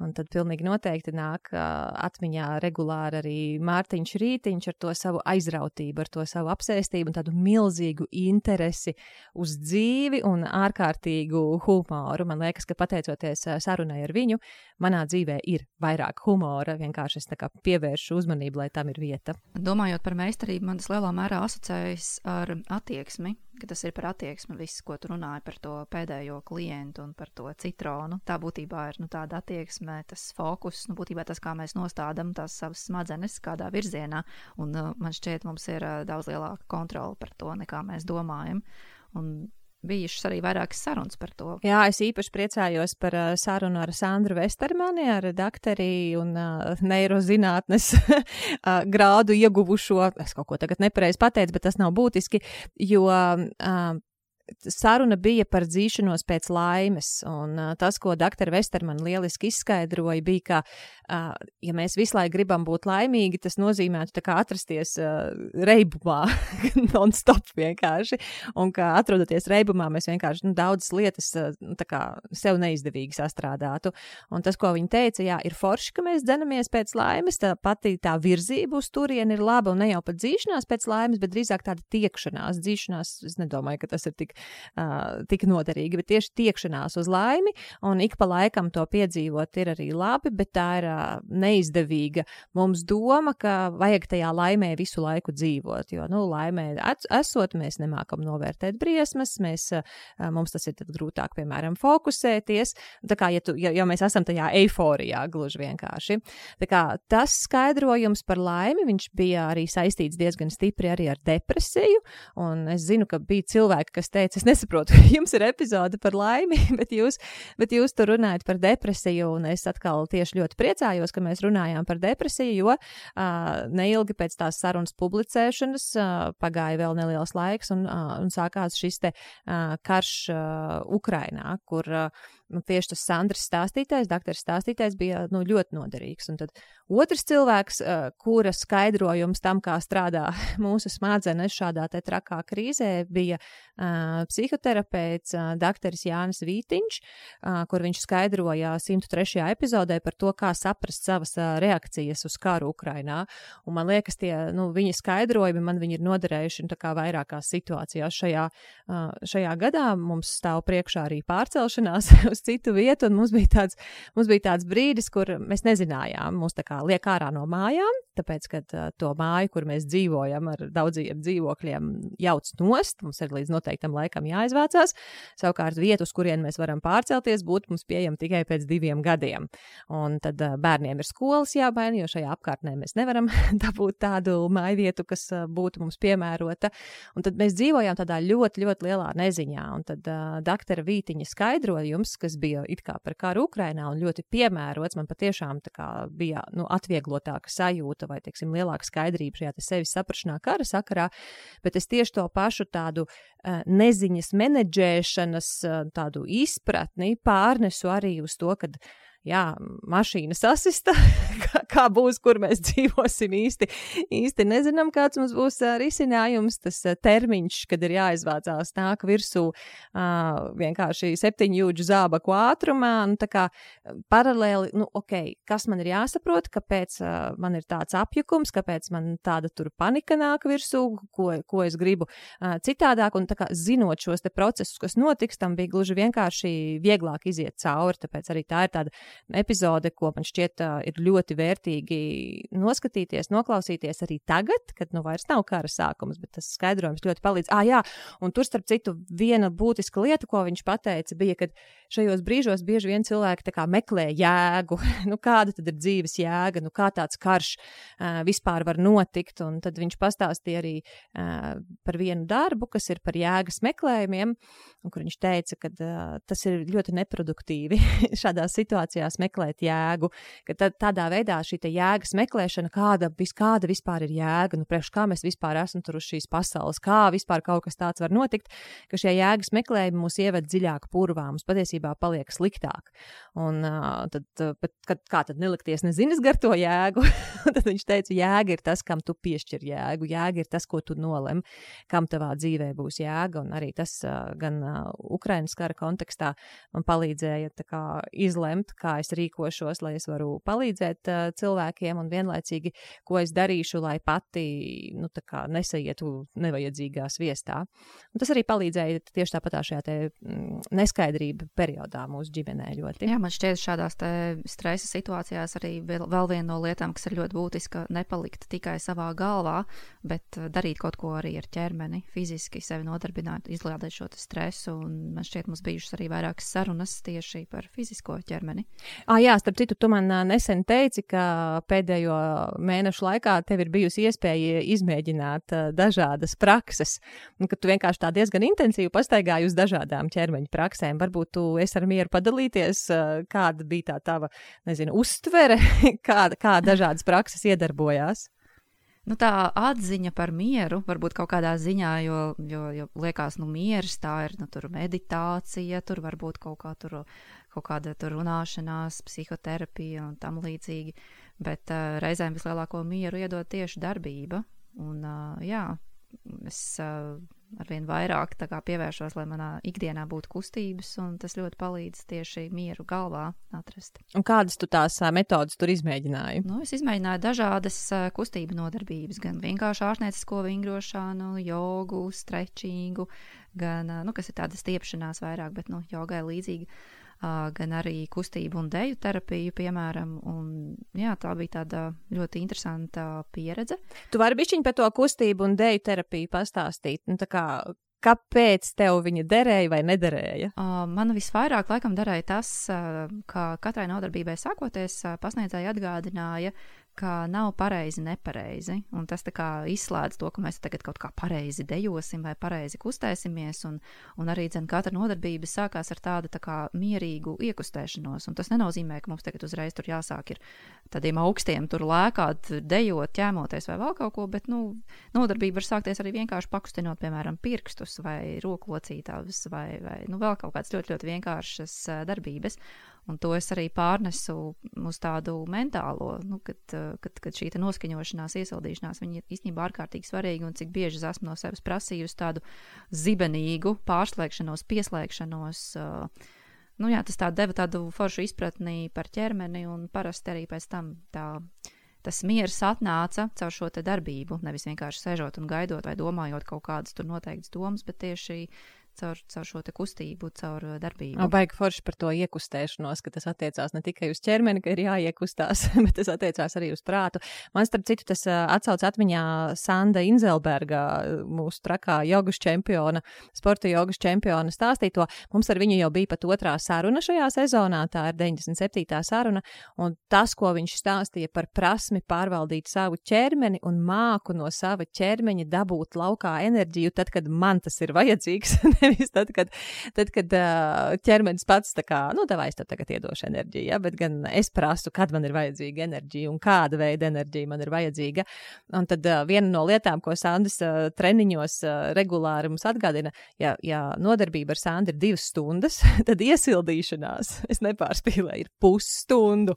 un tad pilnīgi noteikti nāk atmiņā regulāri arī Mārtiņš Rītiņš ar to savu aizrautību, ar to savu apsēstību un tādu milzīgu interesi uz dzīvi un ārkārtīgu humoru. Man liekas, ka pateicoties sarunai ar viņu, manā dzīvē ir vairāk humora. Vienkārši es pievēršu uzmanību, lai tam ir vieta. Domājot par meistarību, man tas lielā mērā asociējas ar attieksmi ka tas ir par attieksmi, viss, ko tu runāji par to pēdējo klientu un par to citronu. Tā būtībā ir nu, tāda attieksme, tas fokus, nu, būtībā tas, kā mēs nostādām tās savas smadzenes, kādā virzienā. Un uh, man šķiet, mums ir uh, daudz lielāka kontrola par to, nekā mēs domājam. Un bijušas arī vairākas sarunas par to. Jā, es īpaši priecājos par uh, sarunu ar Sandru Vestermani, ar doktori un uh, neirozinātnes uh, grādu ieguvušo. Es kaut ko tagad nepareizi pateicu, bet tas nav būtiski, jo uh, saruna bija par dzīšanos pēc laimes, un uh, tas, ko dr. Vesterman lieliski izskaidroja, bija, ka, uh, ja mēs visu laiku gribam būt laimīgi, tas nozīmētu kā atrasties uh, reibumā, non-stop vienkārši, un ka atrodoties reibumā, mēs vienkārši nu, daudzas lietas uh, kā sev neizdevīgi sastrādātu. Un tas, ko viņa teica, jā, ir forši, ka mēs dzenamies pēc laimes, tā pati tā virzība uz turieni ir laba, un ne jau pat dzīšanās pēc laimes, bet drīzāk tāda tiekšanās, dzīšanās, es nedomāju, ka tas ir tik uh, tik noderīgi, bet tieši tiekšanās uz laimi, un ik pa laikam to piedzīvot ir arī labi, bet tā ir uh, neizdevīga mums doma, ka vajag tajā laimē visu laiku dzīvot, jo, nu, laimē esot, mēs nemākam novērtēt briesmas, mēs, uh, mums tas ir grūtāk, piemēram, fokusēties, tā kā, ja, tu, ja, ja mēs esam tajā eiforijā gluži vienkārši. Tā kā tas skaidrojums par laimi, viņš bija arī saistīts diezgan stipri arī ar depresiju, un es zinu, ka bija cilvēki, kas teica, es nesaprotu, jums ir epizode par laimi, bet jūs, bet jūs tur runājat par depresiju, un es atkal tieši ļoti priecājos, ka mēs runājām par depresiju, jo uh, neilgi pēc tās sarunas publicēšanas uh, pagāja vēl neliels laiks, un, uh, un sākās šis te uh, karš uh, Ukrainā, kur uh, nu, tieši tas Sandrs stāstītājs, doktors stāstītājs bija nu, ļoti noderīgs. Un tad otrs cilvēks, kura skaidrojums tam, kā strādā mūsu smadzenes šādā te trakā krīzē, bija uh, psihoterapeits uh, doktors Jānis Vītiņš, uh, kur viņš skaidroja 103. epizodē par to, kā saprast savas uh, reakcijas uz karu Ukrainā. Un man liekas, tie nu, viņa skaidrojumi man viņi ir noderējuši nu, vairākās situācijās šajā, uh, šajā gadā. Mums stāv priekšā arī pārcelšanās uz uz citu vietu, un mums bija tāds, mums bija tāds brīdis, kur mēs nezinājām, mūs tā kā liek ārā no mājām, tāpēc, ka uh, to māju, kur mēs dzīvojam ar daudziem dzīvokļiem, jauc nost, mums ir līdz noteiktam laikam jāizvācās. Savukārt vietu, uz kurien mēs varam pārcelties, būtu mums pieejama tikai pēc diviem gadiem. Un tad uh, bērniem ir skolas jābaina, jo šajā apkārtnē mēs nevaram dabūt tādu māju vietu, kas uh, būtu mums piemērota. Un tad mēs dzīvojām tādā ļoti, ļoti lielā neziņā. Un tad uh, doktora Vītiņa skaidrojums, kas bija it kā par karu Ukrainā un ļoti piemērots, man patiešām kā, bija nu, atvieglotāka sajūta vai, teiksim, lielāka skaidrība šajā sevis saprašanā kara sakarā, bet es tieši to pašu tādu uh, neziņas menedžēšanas, uh, tādu izpratni pārnesu arī uz to, kad jā, mašīna sasista, kā, kā būs, kur mēs dzīvosim īsti. īsti nezinām, kāds mums būs risinājums. Tas termiņš, kad ir jāizvācās, nāk virsū vienkārši septiņu jūdžu zābaku ātrumā. Un, tā kā paralēli, nu, ok, kas man ir jāsaprot, kāpēc man ir tāds apjukums, kāpēc man tāda tur panika nāk virsū, ko, ko es gribu citādāk. Un tā kā zinot šos procesus, kas notiks, tam bija gluži vienkārši vieglāk iziet cauri. Tāpēc arī tā ir tāda epizode, ko man šķiet uh, ir ļoti vērtīgi noskatīties, noklausīties arī tagad, kad nu vairs nav kara sākums, bet tas skaidrojums ļoti palīdz. Ah, jā, un tur starp citu viena būtiska lieta, ko viņš pateica, bija, ka šajos brīžos bieži vien cilvēki meklē jēgu, nu kāda tad ir dzīves jēga, nu kā tāds karš uh, vispār var notikt, un tad viņš pastāstīja arī uh, par vienu darbu, kas ir par jēgas meklējumiem, kur viņš teica, ka uh, tas ir ļoti neproduktīvi šādās situācijās situācijās meklēt jēgu, ka tad, tādā veidā šī jēgas meklēšana, kāda, vis, kāda vispār ir jēga, nu, priekš kā mēs vispār esam tur uz šīs pasaules, kā vispār kaut kas tāds var notikt, ka šie jēgas meklējumi mūs ieved dziļāk purvā, mums patiesībā paliek sliktāk. Un uh, tad, bet, kad, kā tad nelikties nezinis gar to jēgu, tad viņš teica, jēga ir tas, kam tu piešķir jēgu, jēga ir tas, ko tu nolem, kam tavā dzīvē būs jēga, un arī tas uh, gan uh, Ukrainas kara kontekstā man palīdzēja kā, izlemt, kā es rīkošos, lai es varu palīdzēt uh, cilvēkiem, un vienlaicīgi, ko es darīšu, lai pati nu, nesaietu nevajadzīgā viestā. Un tas arī palīdzēja tieši tāpat šajā te, mm, neskaidrība periodā mūsu ģimenē ļoti. Jā, man šķiet, šādās stresa situācijās arī vēl, vēl viena no lietām, kas ir ļoti būtiska, nepalikt tikai savā galvā, bet darīt kaut ko arī ar ķermeni, fiziski sevi nodarbināt, izlādēt šo stresu. Un man šķiet, mums bijušas arī vairākas sarunas tieši par fizisko ķermeni. Ah, jā, starp citu, tu man nesen teici, ka pēdējo mēnešu laikā tev ir bijusi iespēja izmēģināt dažādas prakses, un ka tu vienkārši tā diezgan intensīvi pastaigāji uz dažādām ķermeņa praksēm. Varbūt tu esi ar mieru padalīties, kāda bija tā tava, nezinu, uztvere, kā, kā dažādas prakses iedarbojās. Nu, tā atziņa par mieru, varbūt kaut kādā ziņā, jo, jo, jo liekas, nu, mieres tā ir nu, meditācija, tur varbūt kaut, kā tur, kaut kāda tur runāšanās, psihoterapija un tam līdzīgi. Bet uh, reizēm vislielāko mieru iedod tieši darbība. Un, uh, jā, es uh, arvien vairāk kā, pievēršos, lai manā ikdienā būtu kustības, un tas ļoti palīdz tieši mieru galvā atrast. Un kādas tu tās metodas tur izmēģināji? Nu, es izmēģināju dažādas kustību nodarbības, gan vienkārši ārstniecisko vingrošanu, jogu, strečingu, gan, nu, kas ir tāda stiepšanās vairāk, bet, nu, jogai līdzīgi gan arī kustību un deju terapiju, piemēram. Un, jā, tā bija tāda ļoti interesanta pieredze. Tu vari bišķiņ par to kustību un deju terapiju pastāstīt. Nu, kā, kāpēc tev viņa derēja vai nederēja? Man visvairāk laikam derēja tas, ka katrai nodarbībai sākoties, pasniedzēja atgādināja, ka nav pareizi, nepareizi. Un tas izslēdz to, ka mēs tagad kaut kā pareizi dejosim vai pareizi kustēsimies. Un, un arī dzen, katra nodarbība sākās ar tādu tā kā mierīgu iekustēšanos. Un tas nenozīmē, ka mums tagad uzreiz tur jāsāk ar tādiem augstiem, tur lēkāt, dejot, ķēmoties vai vēl kaut ko. Bet nu, nodarbība var sākties arī vienkārši pakustinot, piemēram, pirkstus vai roku locītājus vai, vai nu, vēl kaut kādas ļoti, ļoti vienkāršas darbības. Un to es arī pārnesu uz tādu mentālo, nu, kad, eh, kad, kad šī noskaņošanās, iesildīšanās, ir īstenībā ārkārtīgi svarīga un cik bieži es esmu no sevis prasījusi tādu zibenīgu pārslēgšanos, pieslēgšanos. Uh, nu, jā, tas tā deva tādu foršu izpratni par ķermeni un parasti arī pēc tam tā. Tas miers atnāca caur šo darbību, nevis vienkārši sēžot un gaidot vai domājot kaut kādas tur noteiktas domas, bet tieši caur, caur šo kustību, caur darbību. Baigi forši par to iekustēšanos, ka tas attiecās ne tikai uz ķermeni, ka ir jāiekustās, bet tas attiecās arī uz prātu. Man starp citu tas atsauc atmiņā Sanda Inzelberga, mūsu trakā jogas čempiona, sporta jogas čempiona stāstīto. Mums ar viņu jau bija pat otrā saruna šajā sezonā, tā ir 97. saruna, un tas, ko viņš stāstīja par prasmi pārvaldīt savu ķermeni un māku no sava ķermeņa dabūt laukā enerģiju, tad, kad man tas ir vajadzīgs, nevis tad, kad, tad, kad ķermenis pats tā kā, nu, davai es tev tagad iedošu enerģiju, ja, bet gan es prasu, kad man ir vajadzīga enerģija un kāda veida enerģija man ir vajadzīga. Un tad viena no lietām, ko Sandis treniņos regulāri mums atgādina, ja, ja nodarbība ar Sandu ir divas stundas, tad iesildīšanās, es nepārspīlēju, ir pusstundu.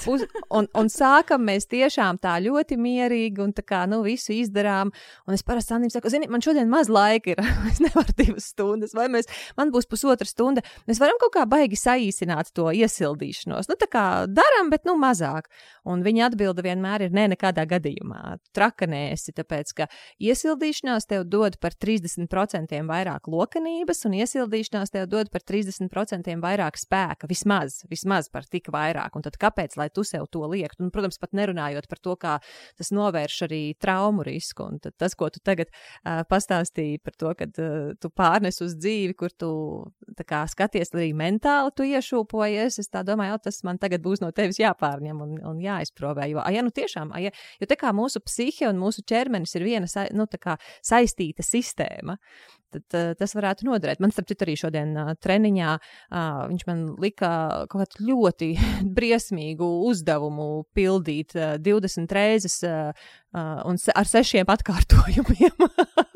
Pus, un, un sākam mēs tiešām tā ļoti mierīgi un tā kā, nu, visu izdarām. Un es parasti Sandim saku, zini, man šodien maz laika ir, es nevaru divas stundas, vai mēs, man būs pusotra stunda. Mēs varam kaut kā baigi saīsināt to iesildīšanos. Nu, tā kā darām, bet nu mazāk. Un viņa atbilde vienmēr ir nē, ne, nekādā gadījumā. Trakanēsi, tāpēc, ka iesildīšanās tev dod par 30% vairāk lokanības, un iesildīšanās tev dod par 30% vairāk spēka. Vismaz, vismaz par tik vairāk. Un tad kāpēc, lai tu sev to liektu? Un, protams, pat nerunājot par to, kā tas novērš arī traumu risku. Un tas, ko tu tagad uh, pastāstīji par to, ka uh, tu pārnes uz dzīvi, kur tu kā, skaties arī mentāli, tu iešūpojies. Es tā domāju, jau tas man tagad būs no tevis jāpārņem un, un jāizprovē. Jo, ja nu tiešām, ja, jo te kā mūsu psihe un mūsu ķermenis ir viena nu, kā, saistīta sistēma, tad tas varētu noderēt. Man, starp citu, arī šodien treniņā viņš man lika kaut kādu ļoti briesmīgu uzdevumu pildīt uh, 20 reizes un ar sešiem atkārtojumiem.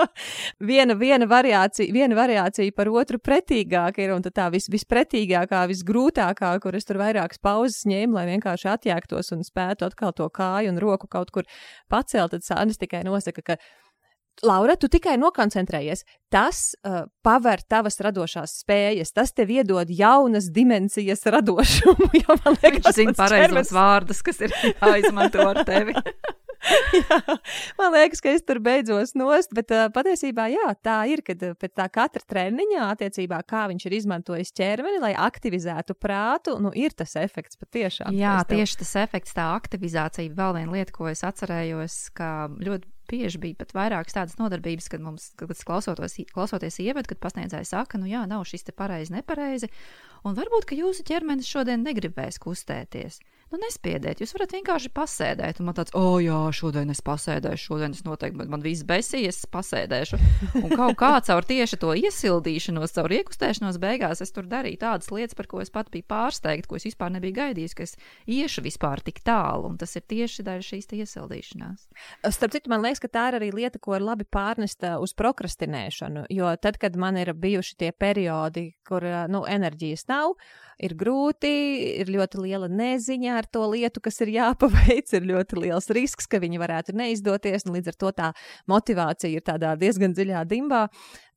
viena, viena, variācija, viena variācija par otru pretīgāka ir, un tā vis, vispretīgākā, visgrūtākā, kur es tur vairākas pauzes ņēmu, lai vienkārši atjēgtos un spētu atkal to kāju un roku kaut kur pacelt, tad Sānis tikai nosaka, ka Laura, tu tikai nokoncentrējies. Tas uh, paver tavas radošās spējas, tas tev iedod jaunas dimensijas radošumu. Jo, man liekas, Viņš zina pareizos vārdus, kas ir jāizmanto ar tevi. jā, man liekas, ka es tur beidzos nost, bet uh, patiesībā jā, tā ir, kad uh, pēc tā katra treniņa attiecībā, kā viņš ir izmantojis ķermeni, lai aktivizētu prātu, nu ir tas efekts patiešām. Jā, tieši tas efekts, tā aktivizācija, vēl viena lieta, ko es atcerējos, ka ļoti bieži bija pat vairākas tādas nodarbības, kad mums, kad klausoties, klausoties ievad, kad pasniedzēji saka, nu jā, nav šis te pareizi, nepareizi, un varbūt, ka jūsu ķermenis šodien negribēs kustēties. Nu, nespiediet, jūs varat vienkārši pasēdēt. Un man tāds, oh, jā, šodien es pasēdēšu, šodien es noteikti, man, man viss besīs, es pasēdēšu. Un kaut kā caur tieši to iesildīšanos, caur iekustēšanos beigās es tur darīju tādas lietas, par ko es pat biju pārsteigta, ko es vispār nebiju gaidījis, ka es iešu vispār tik tālu. Un tas ir tieši dēļ šīs iesildīšanās. Starp citu, man liekas, ka tā ir arī lieta, ko ir labi pārnest uz prokrastinēšanu. Jo tad, kad man ir bijuši tie periodi, kur nu, enerģijas nav, ir grūti, ir ļoti liela neziņa ar to lietu, kas ir jāpaveic, ir ļoti liels risks, ka viņi varētu neizdoties, līdz ar to tā motivācija ir tādā diezgan dziļā dimbā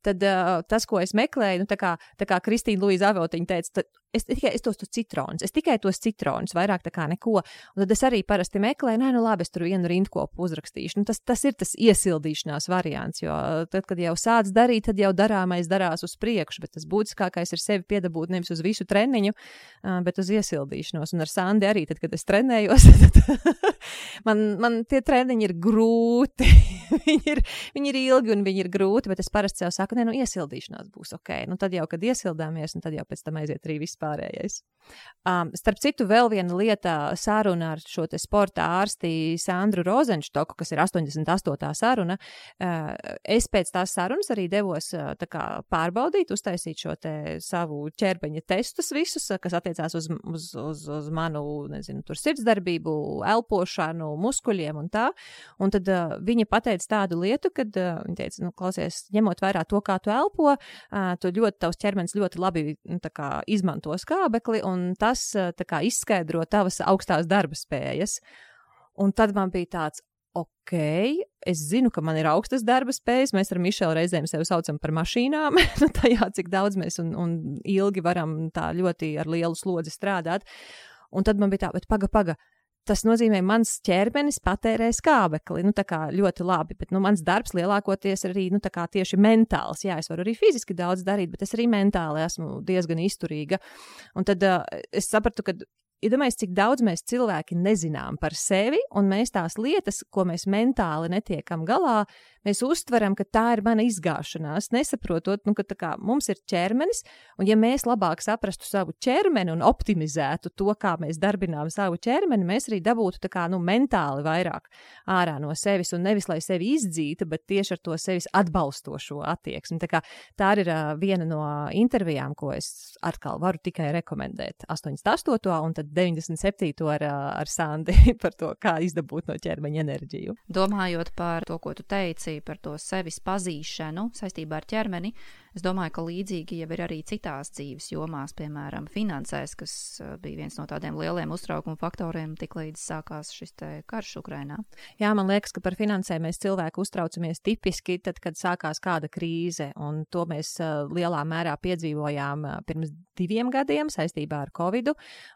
tad uh, tas, ko es meklēju, nu, tā kā, tā kā Kristīna Luīza Avotiņa teica, es tikai es tos citronus, es tikai tos citronus, vairāk tā kā neko. Un tad es arī parasti meklēju, nē, nu labi, es tur vienu rindkopu uzrakstīšu. Nu, tas, tas ir tas iesildīšanās variants, jo tad, kad jau sāc darīt, tad jau darāmais darās uz priekšu, bet tas būtiskākais ir sevi piedabūt nevis uz visu treniņu, uh, bet uz iesildīšanos. Un ar Sandi arī, tad, kad es trenējos, tad man, man tie treniņi ir grūti. viņi, ir, viņi ir ilgi un viņi ir grūti, bet es parasti sev saku, nē, nu iesildīšanās būs ok. Nu, tad jau, kad iesildāmies, un tad jau pēc tam aiziet arī vispārējais. Um, starp citu, vēl viena lieta saruna ar šo sporta ārsti Sandru Rozenštoku, kas ir 88. saruna. Uh, es pēc tās sarunas arī devos uh, kā, pārbaudīt, uztaisīt šo savu ķermeņa testus visus, kas attiecās uz, uz, uz, uz manu, nezinu, sirdsdarbību, elpošanu, muskuļiem un tā. Un tad uh, viņa pateica tādu lietu, kad uh, viņa teica, nu, klausies, ņemot vērā to, kā tu elpo, tu ļoti, tavs ķermenis ļoti labi nu, kā, izmanto skābekli, un tas kā, izskaidro tavas augstās darba spējas. Un tad man bija tāds, ok, es zinu, ka man ir augstas darba spējas. Mēs ar Mišelu reizēm sevi saucam par mašīnām, nu, tajā, cik daudz mēs un, un ilgi varam tā ļoti ar lielu slodzi strādāt. Un tad man bija tā, bet paga, paga tas nozīmē, ka mans ķermenis patērē skābekli. Nu, ļoti labi, bet nu, mans darbs lielākoties ir arī nu, tieši mentāls. Jā, es varu arī fiziski daudz darīt, bet es arī mentāli esmu diezgan izturīga. Un tad uh, es sapratu, ka Iedomājieties, ja cik daudz mēs cilvēki nezinām par sevi, un mēs tās lietas, ko mēs mentāli netiekam galā, mēs uztveram, ka tā ir mana izgāšanās, nesaprotot, nu, ka kā, mums ir ķermenis, un ja mēs labāk saprastu savu ķermeni un optimizētu to, kā mēs darbinām savu ķermeni, mēs arī dabūtu kā, nu, mentāli vairāk ārā no sevis, un nevis lai sevi izdzītu, bet tieši ar to sevis atbalstošo attieksmi. Tā, kā, tā ir uh, viena no intervijām, ko es atkal varu tikai rekomendēt. 88. un tad 97. ar, ar Sandi par to, kā izdabūt no ķermeņa enerģiju. Domājot par to, ko tu teici, par to sevis pazīšanu saistībā ar ķermeni, es domāju, ka līdzīgi jau ir arī citās dzīves jomās, piemēram, finansēs, kas eh, bija viens no tādiem lieliem uztraukuma faktoriem, tiklīdz sākās šis karš Ukrainā. Jā, man liekas, ka par finansēm mēs cilvēki uztraucamies tipiski tad, kad sākās kāda krīze, un to mēs uh, lielā mērā piedzīvojām uh, pirms diviem gadiem saistībā ar Covid,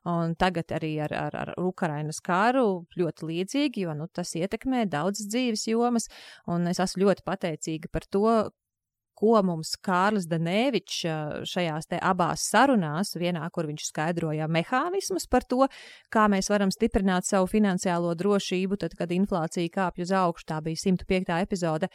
un tagad arī ar, ar, ar Ukrainas kāru ļoti līdzīgi, jo nu, tas ietekmē daudzas dzīves jomas, un es esmu ļoti pateicīga par to, ko mums Kārlis Danēvičs šajās te abās sarunās, vienā, kur viņš skaidroja mehānismus par to, kā mēs varam stiprināt savu finansiālo drošību, tad, kad inflācija kāpj uz augšu, tā bija 105. epizode,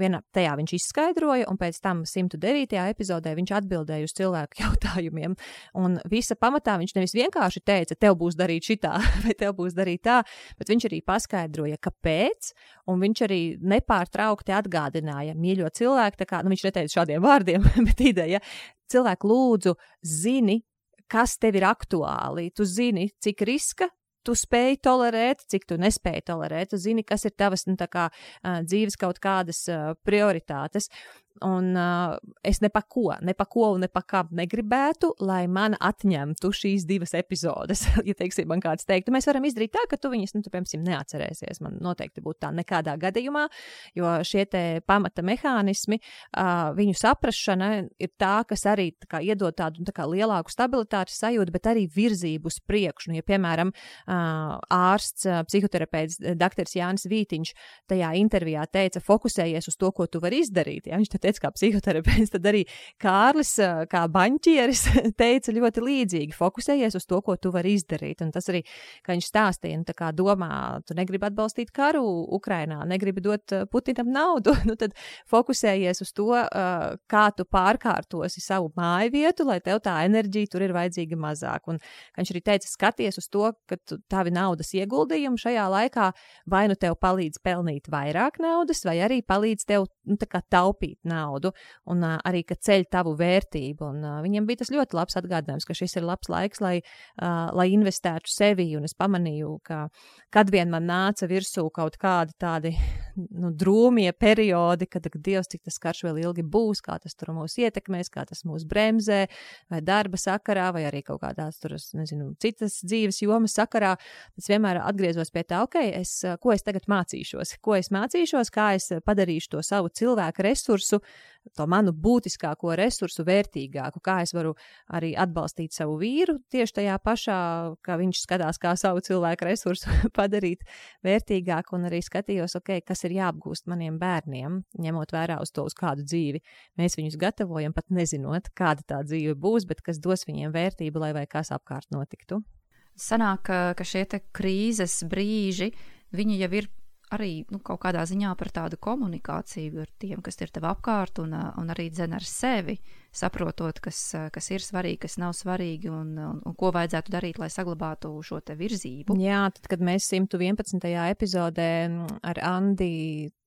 vienā tajā viņš izskaidroja, un pēc tam 109. epizodē viņš atbildēja uz cilvēku jautājumiem, un visa pamatā viņš nevis vienkārši teica, tev būs darīt šitā, vai tev būs darīt tā, bet viņš arī paskaidroja, kāpēc, un viņš arī nepārtraukti atgādināja, mīļo cilvēku, tā kā, nu, viņš neteica šādiem vārdiem, bet ideja, cilvēku lūdzu, zini, kas tev ir aktuāli. Tu zini, cik riska tu spēj tolerēt, cik tu nespēji tolerēt. Tu zini, kas ir tavas nu, kā, dzīves kaut kādas prioritātes. Un uh, es ne pa ko, ne pa ko un ne pa kam negribētu, lai man atņemtu šīs divas epizodes. ja, teiksim, man kāds teiktu, mēs varam izdarīt tā, ka tu viņas, nu, tu, piemēram, neatcerēsies. Man noteikti būtu tā nekādā gadījumā, jo šie te pamata mehānismi, uh, viņu saprašana ir tā, kas arī tā kā, iedod tādu tā kā, lielāku stabilitātes sajūtu, bet arī virzību uz priekšu. Nu, ja, piemēram, uh, ārsts, uh, psihoterapeits, dr. Jānis Vītiņš tajā intervijā teica, fokusējies uz to, ko tu vari izdarīt. Ja? Viņš teica, kā psihoterapeits, tad arī Kārlis, kā baņķieris, teica ļoti līdzīgi: fokusējies uz to, ko tu vari izdarīt. Un tas arī, kā viņš stāstīja, nu, kā domā, tu negribi atbalstīt karu Ukrainā, negribi dot Putinam naudu, nu tad fokusējies uz to, kā tu pārkārtosi savu māju vietu, lai tev tā enerģija tur ir vajadzīga mazāk. Un viņš arī teica, skaties uz to, ka tavi naudas ieguldījumi šajā laikā vai nu tev palīdz pelnīt vairāk naudas, vai arī palīdz tev nu, taupīt naudu, un uh, arī, ka ceļ tavu vērtību. Un, uh, viņiem bija tas ļoti labs atgādinājums, ka šis ir labs laiks, lai, uh, lai investētu sevi, un es pamanīju, ka kad vien man nāca virsū kaut kādi tādi nu, drūmie periodi, kad, Dievs, cik tas karš vēl ilgi būs, kā tas tur mūs ietekmēs, kā tas mūs bremzē, vai darba sakarā, vai arī kaut kādās tur, nezinu, citas dzīves jomas sakarā, es vienmēr atgriezos pie tā, ok, es, ko es tagad mācīšos, ko es mācīšos, kā es padarīšu to savu cilvēku resursu, to manu būtiskāko resursu vērtīgāku, kā es varu arī atbalstīt savu vīru tieši tajā pašā, kā viņš skatās, kā savu cilvēku resursu padarīt vērtīgāku, un arī skatījos, ok, kas ir jāapgūst maniem bērniem, ņemot vērā uz to, uz kādu dzīvi mēs viņus gatavojam, pat nezinot, kāda tā dzīve būs, bet kas dos viņiem vērtību, lai vai kas apkārt notiktu. Sanāk, ka šie krīzes brīži, viņi jau ir arī nu, kaut kādā ziņā par tādu komunikāciju ar tiem, kas ir tev apkārt, un, un arī dzen ar sevi, saprotot, kas, kas ir svarīgi, kas nav svarīgi, un, un, un ko vajadzētu darīt, lai saglabātu šo te virzību. Jā, tad, kad mēs 111. epizodē ar Andi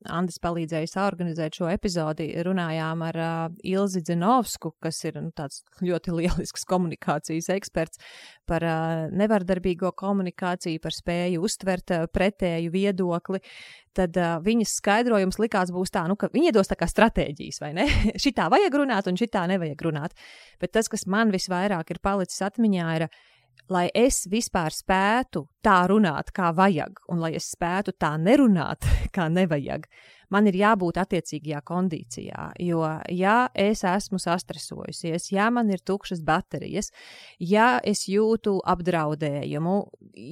Andris palīdzēja saorganizēt šo epizodi. Runājām ar uh, Ilzi Zinovsku, kas ir nu, tāds ļoti lielisks komunikācijas eksperts par uh, nevardarbīgo komunikāciju, par spēju uztvert uh, pretēju viedokli. Tad uh, viņas skaidrojums likās būs tā, nu, ka viņi iedos tā kā stratēģijas, vai ne? šitā vajag runāt un šitā nevajag runāt. Bet tas, kas man visvairāk ir palicis atmiņā, ir, lai es vispār spētu tā runāt, kā vajag, un lai es spētu tā nerunāt, kā nevajag, man ir jābūt attiecīgajā kondīcijā. Jo, ja es esmu sastresojusies, ja man ir tukšas baterijas, ja es jūtu apdraudējumu,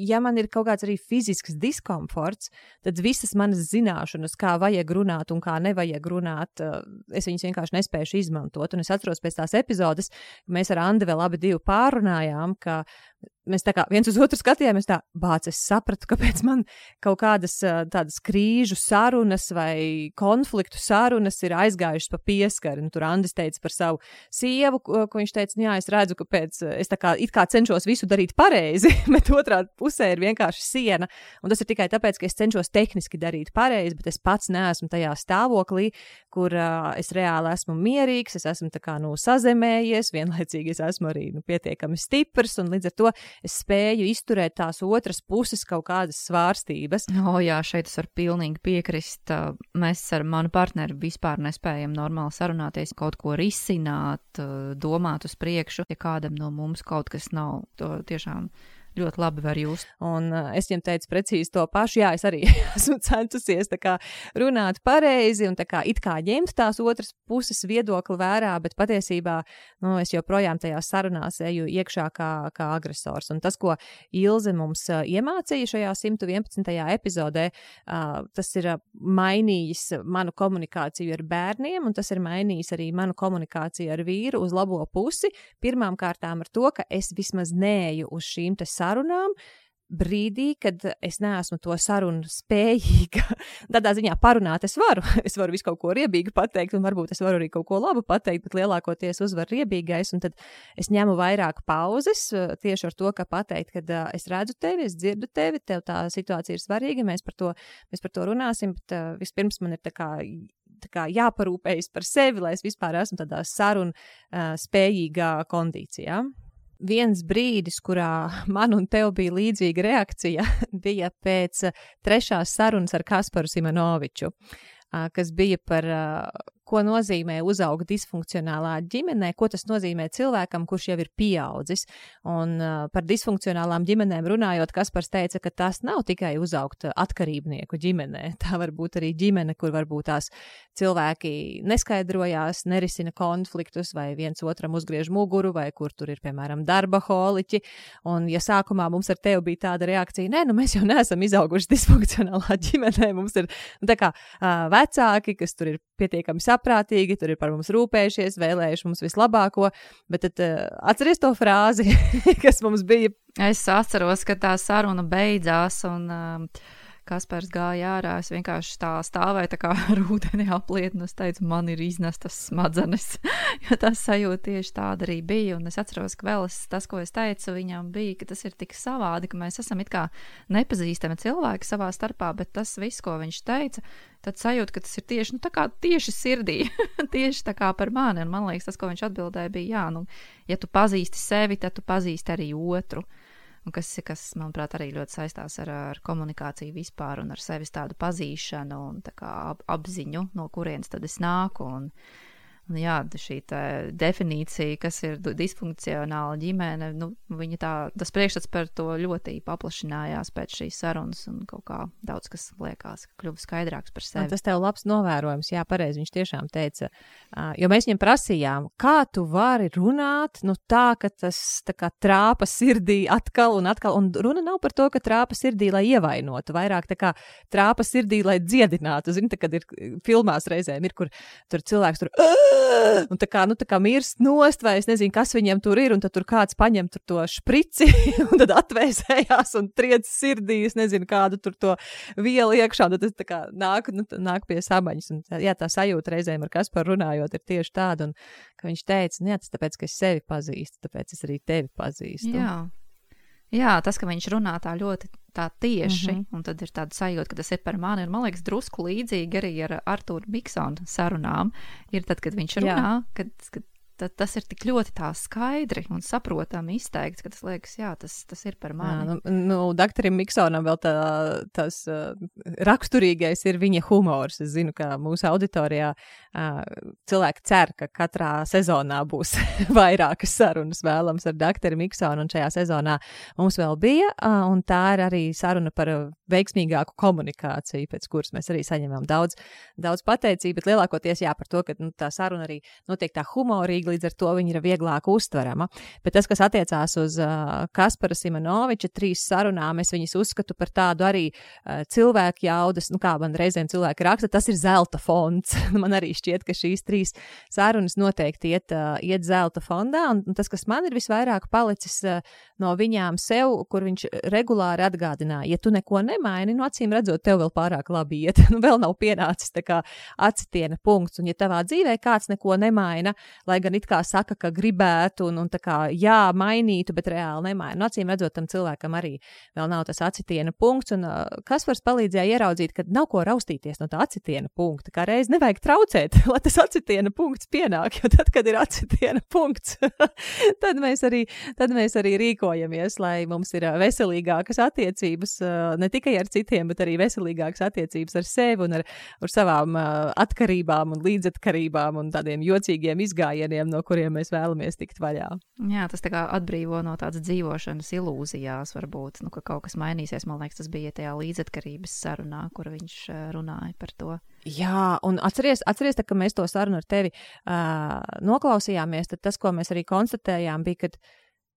ja man ir kaut kāds arī fizisks diskomforts, tad visas manas zināšanas, kā vajag runāt un kā nevajag runāt, eh, es viņas vienkārši nespēju izmantot. Un es atceros pēc tās epizodes, mēs ar Andi vēl abi pārunājām, ka mēs tā kā viens uz otru skatījāmies, tā, bāc, es sapratu, kāpēc man kaut kādas tādas krīžu sarunas vai konfliktu sarunas ir aizgājušas pa pieskari. Nu, tur Andis teica par savu sievu, ko, ko viņš teica, nu, jā, es redzu, ka pēc, es tā kā, kā cenšos visu darīt pareizi, bet otrā pusē ir vienkārši siena. Un tas ir tikai tāpēc, ka es cenšos tehniski darīt pareizi, bet es pats neesmu tajā stāvoklī, kur uh, es reāli esmu mierīgs, es esmu tā kā, nu, sazemējies, vienlaicīgi es esmu arī, nu, pietiekami stiprs, un līdz ar to es spēju izturēt tās otras puses kaut kādas svārstības. O, jā, šeit es varu pilnīgi piekrist. Mēs ar manu partneri vispār nespējam normāli sarunāties, kaut ko risināt, domāt uz priekšu. Ja kādam no mums kaut kas nav, to tiešām ļoti labi var just. Un uh, es viņam teicu precīzi to pašu. Jā, es arī esmu centusies kā, runāt pareizi un kā, kā ņemt tās otras puses viedokli vērā, bet patiesībā nu, es joprojām tajās sarunās eju iekšā kā, kā agresors. Un tas, ko Ilze mums uh, iemācīja šajā 111. epizodē, uh, tas ir uh, mainījis manu komunikāciju ar bērniem, un tas ir mainījis arī manu komunikāciju ar vīru uz labo pusi. Pirmām kārtām ar to, ka es vismaz neeju uz šīm sarunām sarunām, brīdī, kad es neesmu to sarunu spējīga. Tādā ziņā parunāt es varu. Es varu visu kaut ko riebīgu pateikt, un varbūt es varu arī kaut ko labu pateikt, bet lielākoties uzvar riebīgais. Tad es ņemu vairāk pauzes tieši ar to, ka pateikt, ka uh, es redzu tevi, es dzirdu tevi, tev tā situācija ir svarīga, mēs par to, mēs par to runāsim. Bet uh, vispirms man ir tā kā kā, jāparūpējas par sevi, lai es vispār esmu tādā sarunu uh, spējīgā kondīcijā. Viens brīdis, kurā man un tev bija līdzīga reakcija, bija pēc trešās sarunas ar Kasparu Simonoviču, kas bija par ko nozīmē uzaugt disfunkcionālā ģimenē, ko tas nozīmē cilvēkam, kurš jau ir pieaudzis. Un uh, par disfunkcionālām ģimenēm runājot, Kaspars teica, ka tas nav tikai uzaugt atkarībnieku ģimenē. Tā var būt arī ģimene, kur varbūt tās cilvēki neskaidrojās, nerisina konfliktus, vai viens otram uzgriež muguru, vai kur tur ir, piemēram, darba holiķi. Un, ja sākumā mums ar tevi bija tāda reakcija, nē, nu mēs jau neesam izauguši disfunkcionālā ģimenē, mums ir nu, kā uh, vecāki, kas tur ir pietiekami saprātīgi, tur ir par mums rūpējušies, vēlējuši mums vislabāko. Bet tad uh, atceries to frāzi, kas mums bija. Es atceros, ka tā saruna beidzās un uh, Kaspars gāja ārā. Es vienkārši tā stāvēju, tā kā ar ūdeni apliet, un es teicu, man ir iznestas smadzenes. jo tas sajūta tieši tāda arī bija. Un es atceros, ka vēl es, tas, ko es teicu, viņam bija, ka tas ir tik savādi, ka mēs esam it kā nepazīstami cilvēki savā starpā, bet tas viss, ko viņš teica, tad sajūta, ka tas ir tieši, nu, tieši sirdī, tieši tā kā par mani. Un man liekas, tas, ko viņš atbildēja, bija, jā, nu, ja tu pazīsti sevi, tad tu pazīsti arī otru un kas, kas, manuprāt, arī ļoti saistās ar, ar komunikāciju vispār un ar sevis tādu pazīšanu un tā kā ap, apziņu, no kurienes tad es nāku. Un, Un jā, šī definīcija, kas ir disfunkcionāla ģimene, nu, tā, tas priekšstats par to ļoti paplašinājās pēc šīs sarunas, un kaut kā daudz kas liekas, ka kļuva skaidrāks par sevi. Un tas tev labs novērojums, jā, pareizi viņš tiešām teica, jo mēs viņam prasījām, kā tu vari runāt, nu tā, ka tas tā kā trāpa sirdī atkal un atkal, un runa nav par to, ka trāpa sirdī, lai ievainotu, vairāk tā kā trāpa sirdī, lai dziedinātu. Zini, tā, kad ir filmās reizēm ir, kur tur cilvēks tur. Uh! Un tā kā, nu, tā kā mirst nost, vai es nezinu, kas viņam tur ir, un tad tur kāds paņem tur to šprici, un tad atvēsējās un triec sirdī, es nezinu, kādu tur to vielu iekšā, tad tas tā kā nāk, nu, nāk pie samaņas, un tā, jā, tā sajūta reizēm ar kas par runājot ir tieši tāda, un ka viņš teica, nu, jā, tas tāpēc, ka es sevi pazīstu, tāpēc es arī tevi pazīstu. Jā. Jā, tas, ka viņš runā tā ļoti tā tieši, mm -hmm. un tad ir tāda sajūta, ka tas ir par mani. Un, man liekas, drusku līdzīgi arī ar Arthuru Miksonu sarunām ir tad, kad viņš runā, Jā. kad, kad tad tas ir tik ļoti skaidri un saprotami izteikts, ka tas liekas, jā, tas, tas ir par mani. Jā, nu, nu doktoram Miksonam vēl tā, tas uh, raksturīgais ir viņa humors. Es zinu, ka mūsu auditorijā uh, cilvēki cer, ka katrā sezonā būs vairākas sarunas vēlams ar doktoru Miksonu, un šajā sezonā mums vēl bija, uh, un tā ir arī saruna par veiksmīgāku komunikāciju, pēc kuras mēs arī saņemam daudz, daudz pateicību, bet lielākoties jā par to, ka nu, tā saruna arī notiek tā humorīgi svarīga, līdz ar to viņa ir vieglāk uztverama. Bet tas, kas attiecās uz uh, Kaspara Simonoviča trīs sarunām, es viņus uzskatu par tādu arī uh, cilvēku jaudas, nu kā man reizēm cilvēki raksta, tas ir zelta fonds. man arī šķiet, ka šīs trīs sarunas noteikti iet, uh, iet zelta fondā, un tas, kas man ir visvairāk palicis uh, no viņām sev, kur viņš regulāri atgādināja, ja tu neko nemaini, nu acīm redzot, tev vēl pārāk labi iet, nu vēl nav pienācis tā kā atsitiena punkts, un ja tavā dzīvē kāds neko nemaina, lai gan it kā saka, ka gribētu un, un tā kā jā, mainītu, bet reāli nemaina. Nu, acīm redzot, tam cilvēkam arī vēl nav tas acitiena punkts, un uh, kas var palīdzēja ieraudzīt, ka nav ko raustīties no tā acitiena punkta. Kā reiz nevajag traucēt, lai tas acitiena punkts pienāk, jo tad, kad ir acitiena punkts, tad, mēs arī, tad mēs arī rīkojamies, lai mums ir veselīgākas attiecības ne tikai ar citiem, bet arī veselīgākas attiecības ar sevi un ar, ar savām atkarībām un līdzatkarībām un tādiem jocīgiem izgājieniem virzieniem, no kuriem mēs vēlamies tikt vaļā. Jā, tas tā kā atbrīvo no tādas dzīvošanas ilūzijās, varbūt, nu, ka kaut kas mainīsies. Man liekas, tas bija tajā līdzatkarības sarunā, kur viņš eh, runāja par to. Jā, un atceries, atceries tā, ka mēs to sarunu ar tevi uh, noklausījāmies, tad tas, ko mēs arī konstatējām, bija,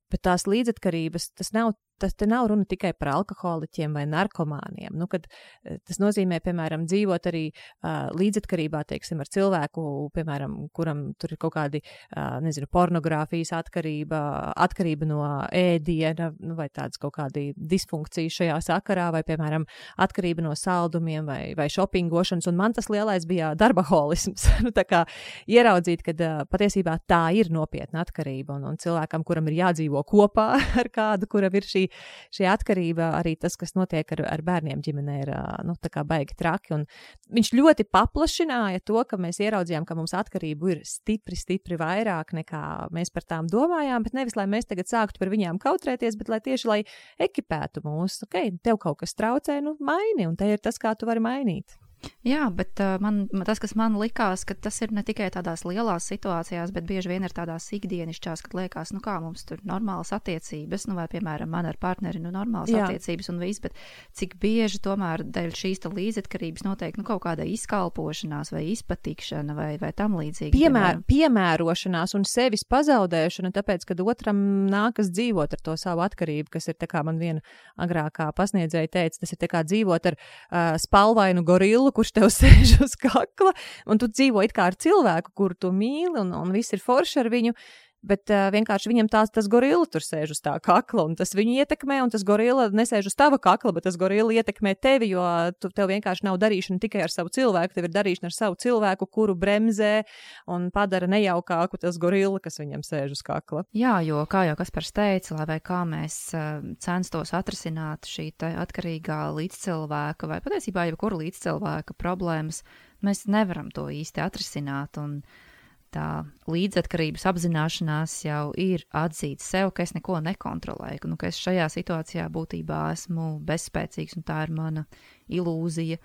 ka tās līdzatkarības, tas nav tas te nav runa tikai par alkoholiķiem vai narkomāniem. Nu, kad, eh, tas nozīmē, piemēram, dzīvot arī uh, līdzatkarībā, teiksim, ar cilvēku, piemēram, kuram tur ir kaut kādi, uh, nezinu, pornogrāfijas atkarība, atkarība no ēdiena, nu, vai tādas kaut kādi disfunkcijas šajā sakarā, vai, piemēram, atkarība no saldumiem vai, vai šopingošanas. Un man tas lielais bija darbaholisms. nu, tā kā ieraudzīt, ka uh, patiesībā tā ir nopietna atkarība, un, un cilvēkam, kuram ir jādzīvo kopā ar kādu, kuram ir šī šī atkarība, arī tas, kas notiek ar, ar bērniem ģimenē, ir nu, baigi traki. Un viņš ļoti paplašināja to, ka mēs ieraudzījām, ka mums atkarību ir stipri, stipri vairāk nekā mēs par tām domājām, bet nevis, lai mēs tagad sāktu par viņām kautrēties, bet lai tieši lai ekipētu mūs, ok, tev kaut kas traucē, nu maini, un te ir tas, kā tu vari mainīt. Jā, bet uh, man, tas, kas man likās, ka tas ir ne tikai tādās lielās situācijās, bet bieži vien ir tādās ikdienišķās, kad liekas, nu kā mums tur ir normālas attiecības, nu vai, piemēram, man ar partneri, nu, normālas Jā. attiecības un viss, bet cik bieži tomēr dēļ šīs līdzatkarības notiek, nu, kaut kāda izkalpošanās vai izpatikšana vai, vai tam līdzīgi. Piemēr, piemērošanās un sevis pazaudēšana, tāpēc, kad otram nākas dzīvot ar to savu atkarību, kas ir, tā kā man viena agrākā pasniedzēja teica, tas ir tā kā dzīvot ar uh, spalvainu gorilu, čalu, kurš tev sēž uz kakla, un tu dzīvo it kā ar cilvēku, kuru tu mīli, un, un viss ir forši ar viņu. Bet uh, vienkārši viņam tās, tas gorila tur sēž uz tā kakla, un tas viņu ietekmē, un tas gorila nesēž uz tava kakla, bet tas gorila ietekmē tevi, jo tu, tev vienkārši nav darīšana tikai ar savu cilvēku, tev ir darīšana ar savu cilvēku, kuru bremzē un padara nejaukāku tas gorila, kas viņam sēž uz kakla. Jā, jo kā jau Kaspars teica, lai kā mēs uh, censtos atrisināt šī atkarīgā līdzcilvēka vai patiesībā jebkura līdzcilvēka problēmas, mēs nevaram to īsti atrisināt. Un, uh, tā līdzatkarības apzināšanās jau ir atzīt sev, ka es neko nekontrolēju, nu, ka es šajā situācijā būtībā esmu bezspēcīgs un tā ir mana ilūzija,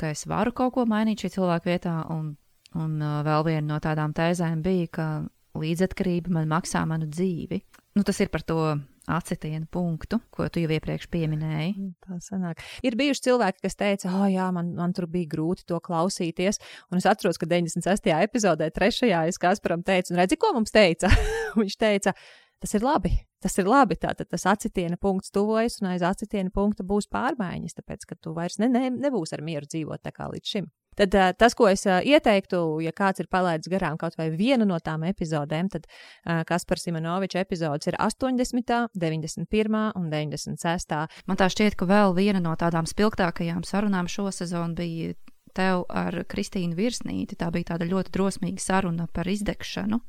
ka es varu kaut ko mainīt šī cilvēka vietā. Un, un uh, vēl viena no tādām tēzēm bija, ka līdzatkarība man maksā manu dzīvi. Nu, tas ir par to acitienu punktu, ko tu jau iepriekš pieminēji. Tā sanāk. Ir bijuši cilvēki, kas teica, oh, jā, man, man tur bija grūti to klausīties. Un es atceros, ka 96. epizodē, 3. es Kasparam teicu, un redzi, ko mums teica? Viņš teica, tas ir labi. Tas ir labi. Tātad tas acitiena punkts tuvojas, un aiz acitiena punkta būs pārmaiņas, tāpēc, ka tu vairs ne, ne, nebūsi ar mieru dzīvot tā kā līdz šim. Tad uh, tas, ko es uh, ieteiktu, ja kāds ir palaidis garām kaut vai vienu no tām epizodēm, tad uh, Kaspars Simonovičs epizodes ir 80., 91. un 96. Man tā šķiet, ka vēl viena no tādām spilgtākajām sarunām šo sezonu bija tev ar Kristīnu Virsnīti. Tā bija tāda ļoti drosmīga saruna par izdegšanu.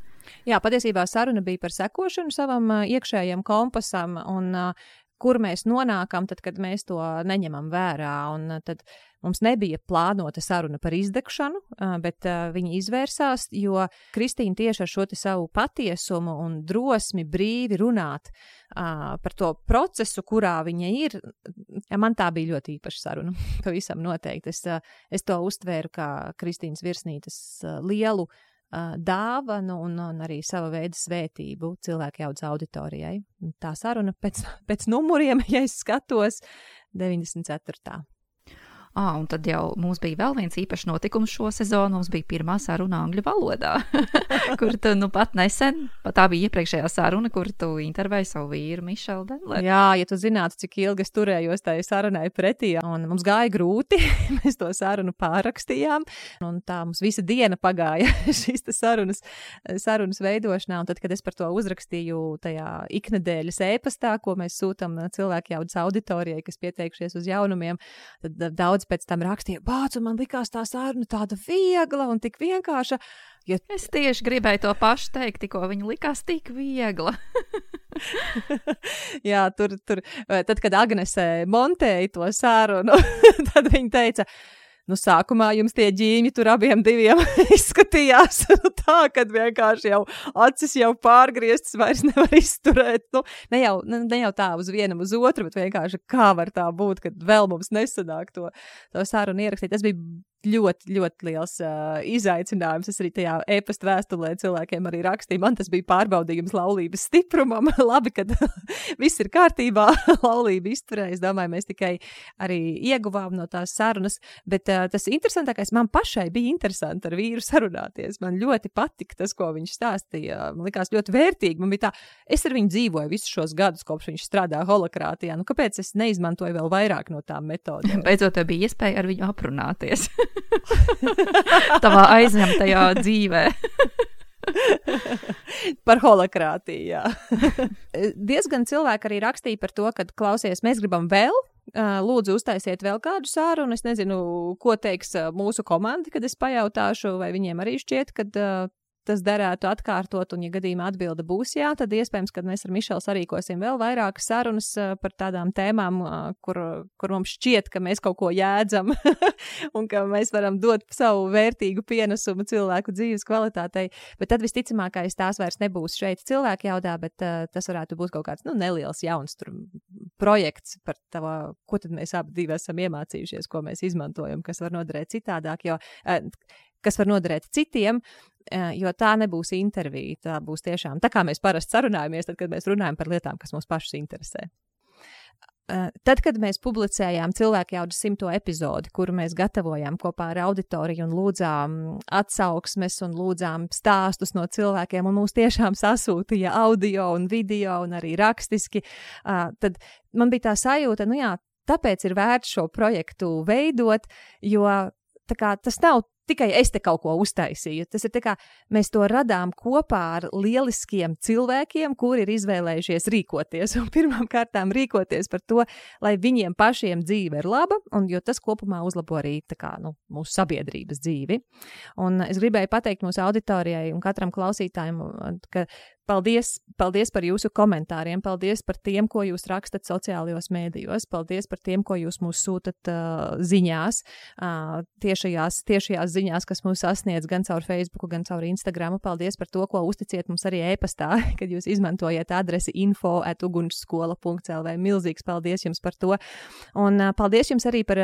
Jā, patiesībā saruna bija par sekošanu savam iekšējam kompasam, un kur mēs nonākam, tad, kad mēs to neņemam vērā. Un tad mums nebija plānota saruna par izdegšanu, bet viņi izvērsās, jo Kristīna tieši ar šo savu patiesumu un drosmi brīvi runāt par to procesu, kurā viņa ir. Man tā bija ļoti īpaša saruna. Pavisam noteikti. Es, es to uztvēru kā Kristīnas virsnītes lielu dāvanu un, un arī sava veida svētību cilvēku jaudas auditorijai. Tā saruna pēc, pēc numuriem, ja es skatos, 94. Ah, un tad jau mums bija vēl viens īpašs notikums šo sezonu. Mums bija pirmā saruna angļu valodā, kur tu nu pat nesen, pat tā bija iepriekšējā saruna, kur tu intervēji savu vīru Mišelu Denleru. Jā, ja tu zinātu, cik ilgi es turējos tai sarunai pretī, un mums gāja grūti, mēs to sarunu pārrakstījām, un tā mums visa diena pagāja šīs sarunas, sarunas veidošanā, un tad, kad es par to uzrakstīju tajā iknedēļas ēpastā, ko mēs sūtam cilvēku jaudas auditorijai, kas pieteikušies uz jaunumiem, tad daudz pēc tam rakstīja, bāc, un man likās tā saruna tāda viegla un tik vienkārša. Ja... Es tieši gribēju to pašu teikt, tikko viņa likās tik viegla. Jā, tur, tur, tad, kad Agnese montēja to sarunu, tad viņa teica, Nu, sākumā jums tie ģīmi tur abiem diviem izskatījās nu, tā, ka vienkārši jau acis jau pārgrieztas, vairs nevar izturēt. Nu, ne, jau, ne, ne jau tā uz vienam uz otru, bet vienkārši kā var tā būt, kad vēl mums nesanāk to, to sarunu ierakstīt. Tas bija ļoti, ļoti liels uh, izaicinājums. Es arī tajā e-pasta vēstulē cilvēkiem arī rakstīju. Man tas bija pārbaudījums laulības stiprumam. Labi, ka viss ir kārtībā, laulība izturēja. Es domāju, mēs tikai arī ieguvām no tās sarunas. Bet uh, tas interesantākais man pašai bija interesanti ar vīru sarunāties. Man ļoti patika tas, ko viņš stāstīja. Man likās ļoti vērtīgi. Man bija tā, es ar viņu dzīvoju visus šos gadus, kopš viņš strādā holokrātijā. Nu, kāpēc es neizmantoju vēl vairāk no tām metodēm? Beidzot, bija iespēja ar viņu aprunāties. Tavā aizņemtajā dzīvē. par holokrātiju. Jā. Diezgan cilvēki arī rakstīja par to, ka klausies, mēs gribam vēl. Lūdzu, uztaisiet vēl kādu sārunu. Es nezinu, ko teiks mūsu komanda, kad es pajautāšu, vai viņiem arī šķiet, ka tas derētu atkārtot, un, ja gadījumā atbilde būs jā, tad iespējams, ka mēs ar Mišelu sarīkosim vēl vairākas sarunas par tādām tēmām, kur, kur mums šķiet, ka mēs kaut ko jēdzam un ka mēs varam dot savu vērtīgu pienesumu cilvēku dzīves kvalitātei. Bet tad visticamākais tās vairs nebūs šeit cilvēku jaudā, bet uh, tas varētu būt kaut kāds nu, neliels jauns tur, projekts par to, ko tad mēs abi esam iemācījušies, ko mēs izmantojam, kas var noderēt citādāk. Jo, uh, kas var noderēt citiem, eh, jo tā nebūs intervija. Tā būs tiešām tā, kā mēs parasti sarunājamies, tad, kad mēs runājam par lietām, kas mūs pašus interesē. Tad, kad mēs publicējām cilvēku jaudas simto epizodi, kuru mēs gatavojām kopā ar auditoriju un lūdzām atsauksmes un lūdzām stāstus no cilvēkiem, un mūs tiešām sasūtīja audio un video un arī rakstiski, tad man bija tā sajūta, nu jā, tāpēc ir vērts šo projektu veidot, jo kā, tas nav tikai es te kaut ko uztaisīju. Tas ir tā kā mēs to radām kopā ar lieliskiem cilvēkiem, kuri ir izvēlējušies rīkoties. Kārtām rīkoties par to, lai viņiem pašiem dzīve ir laba, un tas kopumā uzlabo arī kā, nu, mūsu sabiedrības dzīvi. Un es gribēju pateikt mūsu auditorijai un katram klausītājam, ka Paldies, paldies par jūsu komentāriem, paldies par tiem, ko jūs rakstat sociālajos mēdījos, paldies par tiem, ko jūs mums sūtat uh, ziņās, uh, tiešajās, tiešajās ziņās, kas mūs sasniedz gan caur Facebook, gan caur Instagram. Paldies par to, ko uzticiet mums arī e-pastā, kad jūs izmantojat adresi info at ugunsskola.lv. Milzīgs paldies jums par to. Un paldies jums arī par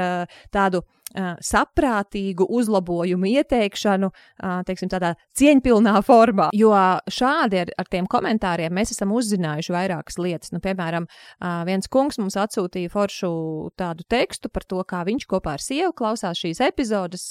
tādu saprātīgu uzlabojumu ieteikšanu, teiksim, tādā cieņpilnā formā. Jo šādi ar, ar tiem komentāriem mēs esam uzzinājuši vairākas lietas. Nu, piemēram, viens kungs mums atsūtīja foršu tādu tekstu par to, kā viņš kopā ar sievu klausās šīs epizodes,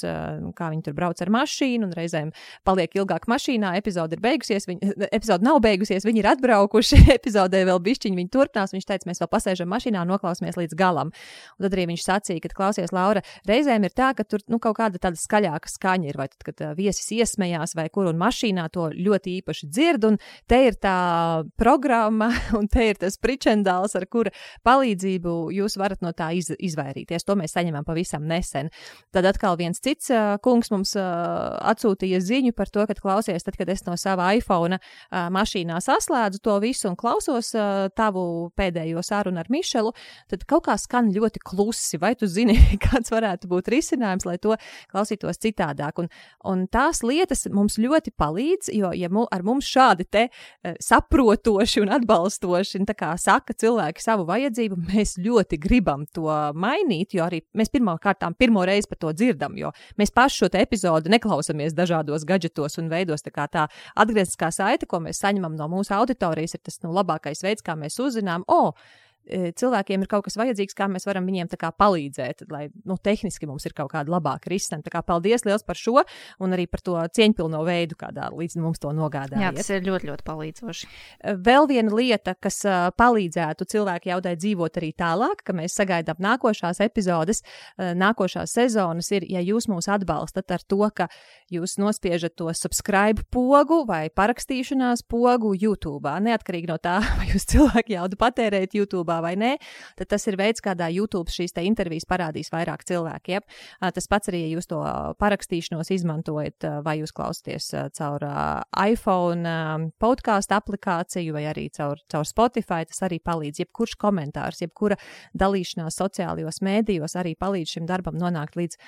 kā viņi tur brauc ar mašīnu un reizēm paliek ilgāk mašīnā. Epizode ir beigusies, viņi, epizode nav beigusies, viņi ir atbraukuši, epizodē vēl bišķiņi viņi turpinās. Viņš teica, mēs vēl pasēžam mašīnā, noklausāmies līdz galam. Un tad arī viņš sacīja, ka klausies, Laura, reizē reizēm ir tā, ka tur nu, kaut kāda tāda skaļāka skaņa ir, vai tad, kad uh, viesis iesmējās, vai kur un mašīnā to ļoti īpaši dzird. Un te ir tā programma, un te ir tas pričendāls, ar kura palīdzību jūs varat no tā iz, izvairīties. To mēs saņemam pavisam nesen. Tad atkal viens cits uh, kungs mums uh, atsūtīja ziņu par to, ka klausies, tad, kad es no sava iPhone uh, mašīnā saslēdzu to visu un klausos uh, tavu pēdējo sarunu ar Mišelu, tad kaut kā skan ļoti klusi. Vai tu zini, kāds varētu būt risinājums, lai to klausītos citādāk. Un, un tās lietas mums ļoti palīdz, jo, ja mu, ar mums šādi te uh, saprotoši un atbalstoši un saka cilvēki savu vajadzību, mēs ļoti gribam to mainīt, jo arī mēs pirmām kārtām pirmo reizi par to dzirdam, jo mēs paši šo epizodu neklausāmies dažādos gadgetos un veidos. Tā kā tā atgrieztiskā saite, ko mēs saņemam no mūsu auditorijas, ir tas nu, labākais veids, kā mēs uzzinām, o, oh, cilvēkiem ir kaut kas vajadzīgs, kā mēs varam viņiem palīdzēt, lai nu, tehniski mums ir kaut kāda labāka risinājuma. Tā kā paldies liels par šo un arī par to cieņpilno veidu, kādā līdz mums to nogādājāt. Jā, tas ir ļoti, ļoti palīdzoši. E, vēl viena lieta, kas uh, palīdzētu cilvēku jaudai dzīvot arī tālāk, ka mēs sagaidām nākošās epizodes, nākošās sezonas, ir, ja jūs mūs atbalstat ar to, ka jūs nospiežat to subscribe pogu vai parakstīšanās pogu YouTube. Neatkarīgi no tā, vai jūs cilvēku jaudu patērējat YouTube YouTube vai nē, tad tas ir veids, kādā YouTube šīs intervijas parādīs vairāk cilvēkiem. Tas pats arī, ja jūs to parakstīšanos izmantojat, vai jūs klausāties caur iPhone podkāstu aplikāciju vai arī caur, caur Spotify, tas arī palīdz. Jebkurš komentārs, jebkura dalīšanās sociālajos mēdījos arī palīdz šim darbam nonākt līdz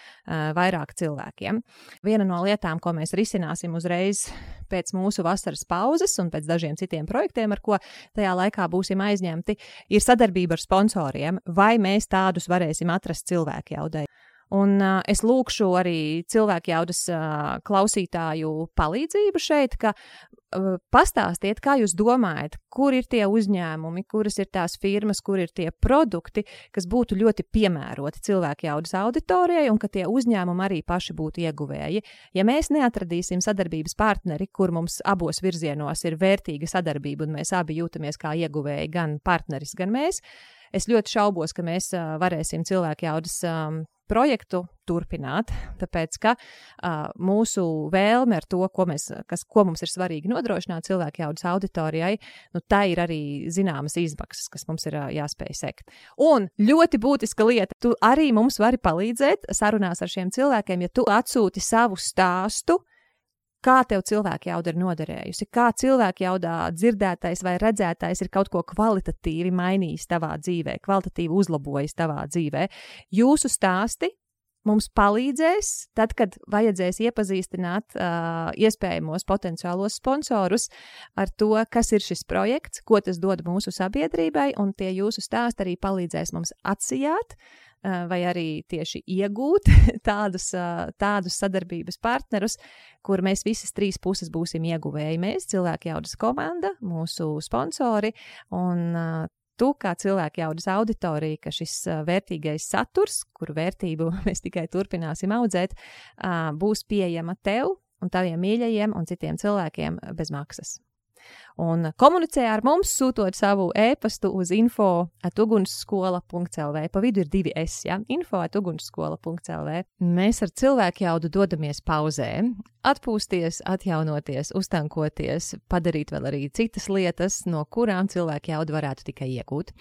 vairāk cilvēkiem. Viena no lietām, ko mēs risināsim uzreiz pēc mūsu vasaras pauzes un pēc dažiem citiem projektiem, ar ko tajā laikā būsim aizņemti, ir sadarbība ar sponsoriem, vai mēs tādus varēsim atrast cilvēku jaudai. Un uh, es lūkšu arī cilvēku jaudas uh, klausītāju palīdzību šeit, ka uh, pastāstiet, kā jūs domājat, kur ir tie uzņēmumi, kuras ir tās firmas, kur ir tie produkti, kas būtu ļoti piemēroti cilvēku jaudas auditorijai, un ka tie uzņēmumi arī paši būtu ieguvēji. Ja mēs neatradīsim sadarbības partneri, kur mums abos virzienos ir vērtīga sadarbība, un mēs abi jūtamies kā ieguvēji, gan partneris, gan mēs, es ļoti šaubos, ka mēs uh, varēsim cilvēku jaudas um, projektu turpināt, tāpēc ka uh, mūsu vēlme ar to, ko, mēs, kas, ko mums ir svarīgi nodrošināt cilvēku jaudas auditorijai, nu, tā ir arī zināmas izmaksas, kas mums ir uh, jāspēj sekt. Un ļoti būtiska lieta, tu arī mums vari palīdzēt sarunās ar šiem cilvēkiem, ja tu atsūti savu stāstu kā tev cilvēka jauda ir noderējusi, kā cilvēka jaudā dzirdētais vai redzētais ir kaut ko kvalitatīvi mainījis tavā dzīvē, kvalitatīvi uzlabojis tavā dzīvē. Jūsu stāsti mums palīdzēs, tad, kad vajadzēs iepazīstināt uh, iespējamos potenciālos sponsorus ar to, kas ir šis projekts, ko tas dod mūsu sabiedrībai, un tie jūsu stāsti arī palīdzēs mums atsijāt uh, vai arī tieši iegūt tādus, eh, tādus sadarbības partnerus, kur mēs visas trīs puses būsim ieguvēji. Mēs, cilvēku jaudas komanda, mūsu sponsori un eh, tu, kā cilvēku jaudas auditorija, ka šis vērtīgais saturs, kuru vērtību mēs tikai turpināsim audzēt, būs pieejama tev un taviem mīļajiem un citiem cilvēkiem bez maksas. Un komunicē ar mums, sūtot savu e-pastu uz info atugunsskola.lv. Pa vidu ir divi S, ja? info atugunsskola.lv. Mēs ar cilvēku jaudu dodamies pauzē, atpūsties, atjaunoties, uztankoties, padarīt vēl arī citas lietas, no kurām cilvēku jaudu varētu tikai iegūt.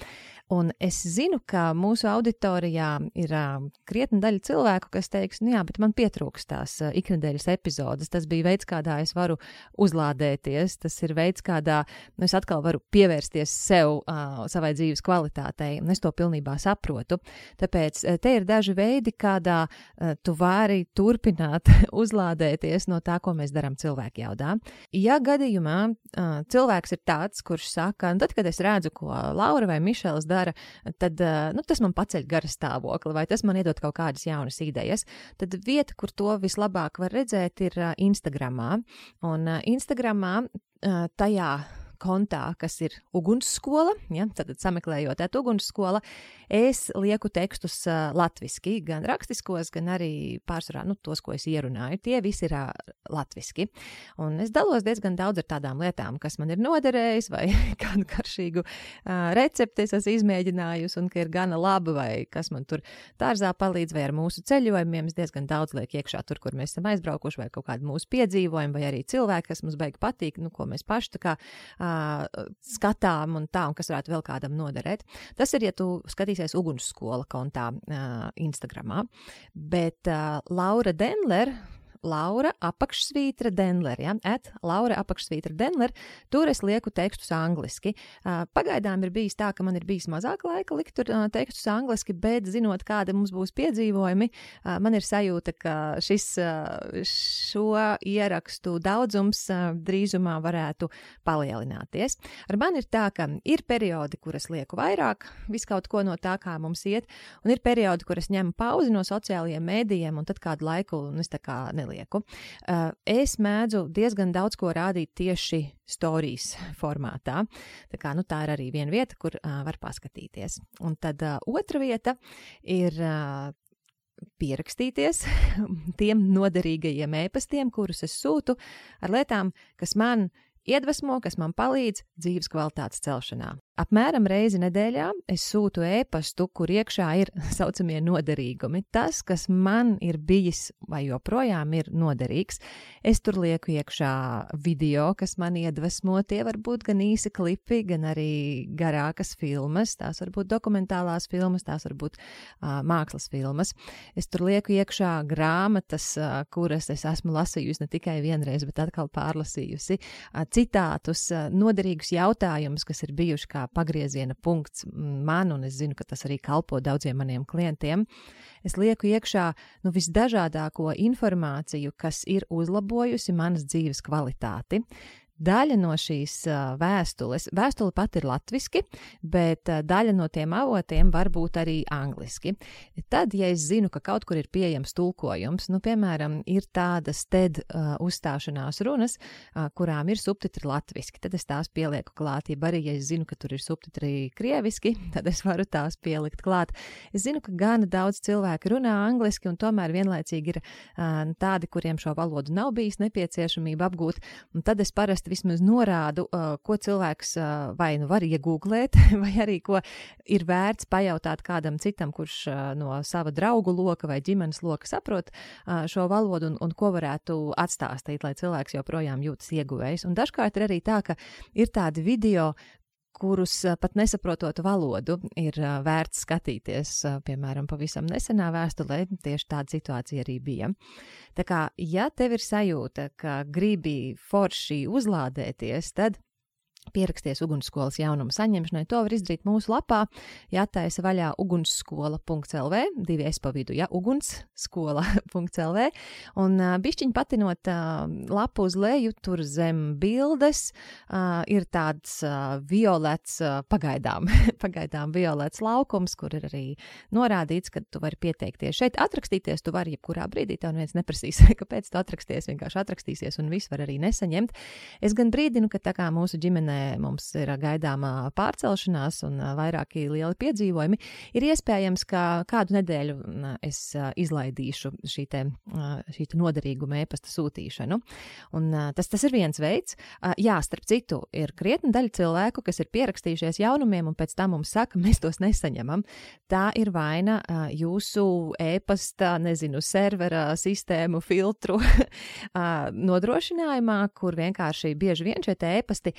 Un es zinu, ka mūsu auditorijā ir uh, krietni daļa cilvēku, kas teiks, nu jā, bet man pietrūkst tās uh, ikdienas epizodes. Tas bija veids, kādā es varu uzlādēties, tas ir veids, kādā nu, es atkal varu pievērsties sev, uh, savai dzīves kvalitātei, un es to pilnībā saprotu. Tāpēc uh, te ir daži veidi, kādā uh, tu vari turpināt uzlādēties no tā, ko mēs darām cilvēku jaudā. Ja gadījumā uh, cilvēks ir tāds, kurš saka, nu tad, kad es redzu, ko Laura vai Mišels dara, tad nu, tas man paceļ gara stāvokli, vai tas man iedod kaut kādas jaunas idejas. Tad vieta, kur to vislabāk var redzēt, ir Instagramā. Un Instagramā tajā kontā, kas ir ugunsskola, ja, tad sameklējot ēt ugunsskola, es lieku tekstus uh, latviski, gan rakstiskos, gan arī pārsvarā, nu, tos, ko es ierunāju, tie visi ir uh, latviski. Un es dalos diezgan daudz ar tādām lietām, kas man ir noderējis, vai kādu karšīgu uh, recepti es esmu izmēģinājusi, un ka ir gana laba, vai kas man tur dārzā palīdz, vai ar mūsu ceļojumiem. Es diezgan daudz lieku iekšā tur, kur mēs esam aizbraukuši, vai kaut kādu mūsu piedzīvojumu, vai arī cilvēki, kas mums beig patīk, nu, ko mēs paši tā kā uh, skatām un tā, un kas varētu vēl kādam noderēt. Tas ir, ja tu skatīsies ugunsskola kontā uh, Instagramā. Bet uh, Laura Denler Laura apakšsvītra Denler, ja, at Laura apakšsvītra Denler, tur es lieku tekstus angliski. Pagaidām ir bijis tā, ka man ir bijis mazāk laika likt tur tekstus angliski, bet zinot, kāda mums būs piedzīvojumi, man ir sajūta, ka šis, šo ierakstu daudzums drīzumā varētu palielināties. Ar mani ir tā, ka ir periodi, kur es lieku vairāk, viskaut ko no tā, kā mums iet, un ir periodi, kur es ņemu pauzi no sociālajiem mēdījiem, un tad kādu laiku nu, es tā kā nelieku nelieku. Uh, es mēdzu diezgan daudz ko rādīt tieši stāstījis formātā. Tā, kā, nu, tā ir arī viena vieta, kur uh, var paskatīties. Un tad uh, otra vieta ir. Pierakstīties tiem noderīgajiem ēpastiem, kurus es sūtu ar lietām, kas man iedvesmo, kas man palīdz dzīves kvalitātes celšanā. Apmēram reizi nedēļā es sūtu e-pastu, kur iekšā ir tā saucamie noderīgumi. Tas, kas man ir bijis vai joprojām ir noderīgs, es tur lieku iekšā video, kas man iedvesmo. Tie var būt gan īsi klipi, gan arī garākas filmas. Tās var būt dokumentālās filmas, tās var būt uh, mākslas filmas. Es tur lieku iekšā grāmatas, uh, kuras es esmu lasījusi ne tikai vienreiz, bet atkal pārlasījusi, uh, citātus, noderīgus jautājumus, kas ir bijuši kā pagrieziena punkts man, un es zinu, ka tas arī kalpo daudziem maniem klientiem. Es lieku iekšā nu, visdažādāko informāciju, kas ir uzlabojusi manas dzīves kvalitāti. Daļa no šīs vēstules, vēstule pat ir latviski, bet daļa no tiem avotiem var būt arī angliski. Tad, ja es zinu, ka kaut kur ir pieejams tulkojums, nu, piemēram, ir tādas TED uh, uzstāšanās runas, uh, kurām ir subtitri latviski, tad es tās pielieku klāt. Ja arī, ja es zinu, ka tur ir subtitri krieviski, tad es varu tās pielikt klāt. Es zinu, ka gana daudz cilvēku runā angliski, un tomēr vienlaicīgi ir uh, tādi, kuriem šo valodu nav bijis nepieciešamība apgūt, un tad es parasti vismaz norādu, ko cilvēks vai nu var iegūglēt, vai arī ko ir vērts pajautāt kādam citam, kurš no sava draugu loka vai ģimenes loka saprot šo valodu un, un ko varētu atstāstīt, lai cilvēks joprojām jūtas ieguvējs. Un dažkārt ir arī tā, ka ir tādi video, kurus pat nesaprotot valodu, ir vērts skatīties. Piemēram, pavisam nesenā vēstulē tieši tāda situācija arī bija. Tā kā, ja tev ir sajūta, ka gribi forši uzlādēties, tad Pieraksties ugunsskolas jaunumu saņemšanai. To var izdarīt mūsu lapā. Jātaisa vaļā ugunsskola.lv, divi es pa vidu, ja ugunsskola.lv. Un uh, bišķiņ patinot uh, lapu uz leju, tur zem bildes uh, ir tāds uh, violets, uh, pagaidām, pagaidām violets laukums, kur ir arī norādīts, ka tu vari pieteikties. Šeit atrakstīties tu vari jebkurā brīdī, tev neviens neprasīs, kāpēc tu atraksties, vienkārši atrakstīsies un viss var arī nesaņemt. Es gan brīdinu, ka tā kā mūsu ģimenē mums ir gaidāmā pārcelšanās un vairāki lieli piedzīvojumi, ir iespējams, ka kādu nedēļu es izlaidīšu šī te, šī te noderīguma e-pasta sūtīšanu. Un tas, tas ir viens veids. Jā, starp citu, ir krietni daļa cilvēku, kas ir pierakstījušies jaunumiem un pēc tam mums saka, mēs tos nesaņemam. Tā ir vaina jūsu e-pasta, nezinu, servera sistēmu filtru nodrošinājumā, kur vienkārši bieži vien šie e-pasti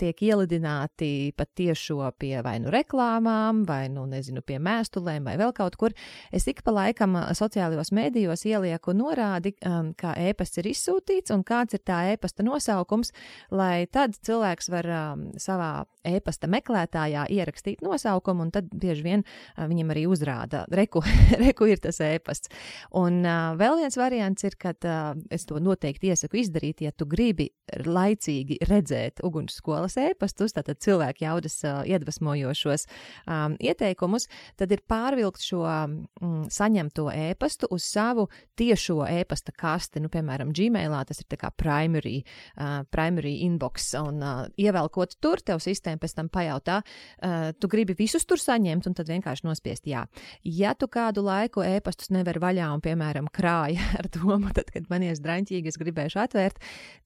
tiek ielidināti pat tiešo pie vai nu reklāmām, vai nu, nezinu, pie mēstulēm, vai vēl kaut kur. Es ik pa laikam sociālajos mēdījos ielieku norādi, kā e-pasts ir izsūtīts un kāds ir tā e-pasta nosaukums, lai tad cilvēks var savā e-pasta meklētājā ierakstīt nosaukumu, un tad bieži vien uh, viņam arī uzrāda, reku, reku ir tas e-pasts. Un uh, vēl viens variants ir, ka uh, es to noteikti iesaku izdarīt, ja tu gribi laicīgi redzēt ugunsskolas e-pastus, tātad cilvēku jaudas uh, iedvesmojošos um, ieteikumus, tad ir pārvilkt šo mm, saņemto e-pastu uz savu tiešo e-pasta kasti, nu, piemēram, Gmailā tas ir tā kā primary, uh, primary inbox, un uh, ievelkot tur tev sistēma pēc tam pajautā, uh, tu gribi visus tur saņemt, un tad vienkārši nospiest jā. Ja tu kādu laiku ēpastus nevar vaļā un, piemēram, krāja ar domu, tad, kad man ies draņķīgi, es gribēšu atvērt,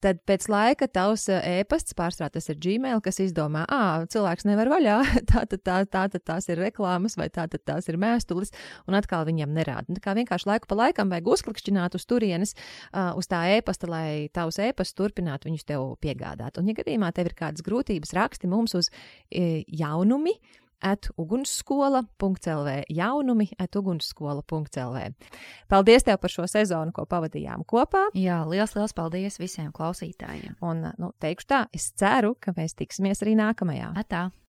tad pēc laika tavs ēpasts, pārstrā tas ir Gmail, kas izdomā, ā, cilvēks nevar vaļā, tā tad tā, tā, tā, tās ir reklāmas vai tā tad tās ir mēstulis, un atkal viņam nerāda. Nu, tā kā vienkārši laiku pa laikam vajag uzklikšķināt uz turienes, uh, uz tā ēpasta, lai tavs ēpasts turpinātu viņus tev piegādāt. Un, ja gadījumā tev ir kādas grūtības, raksti mums uz e, jaunumi at ugunsskola.lv, jaunumi at ugunsskola.lv. Paldies tev par šo sezonu, ko pavadījām kopā. Jā, liels, liels paldies visiem klausītājiem. Un, nu, teikšu tā, es ceru, ka mēs tiksimies arī nākamajā. Atā!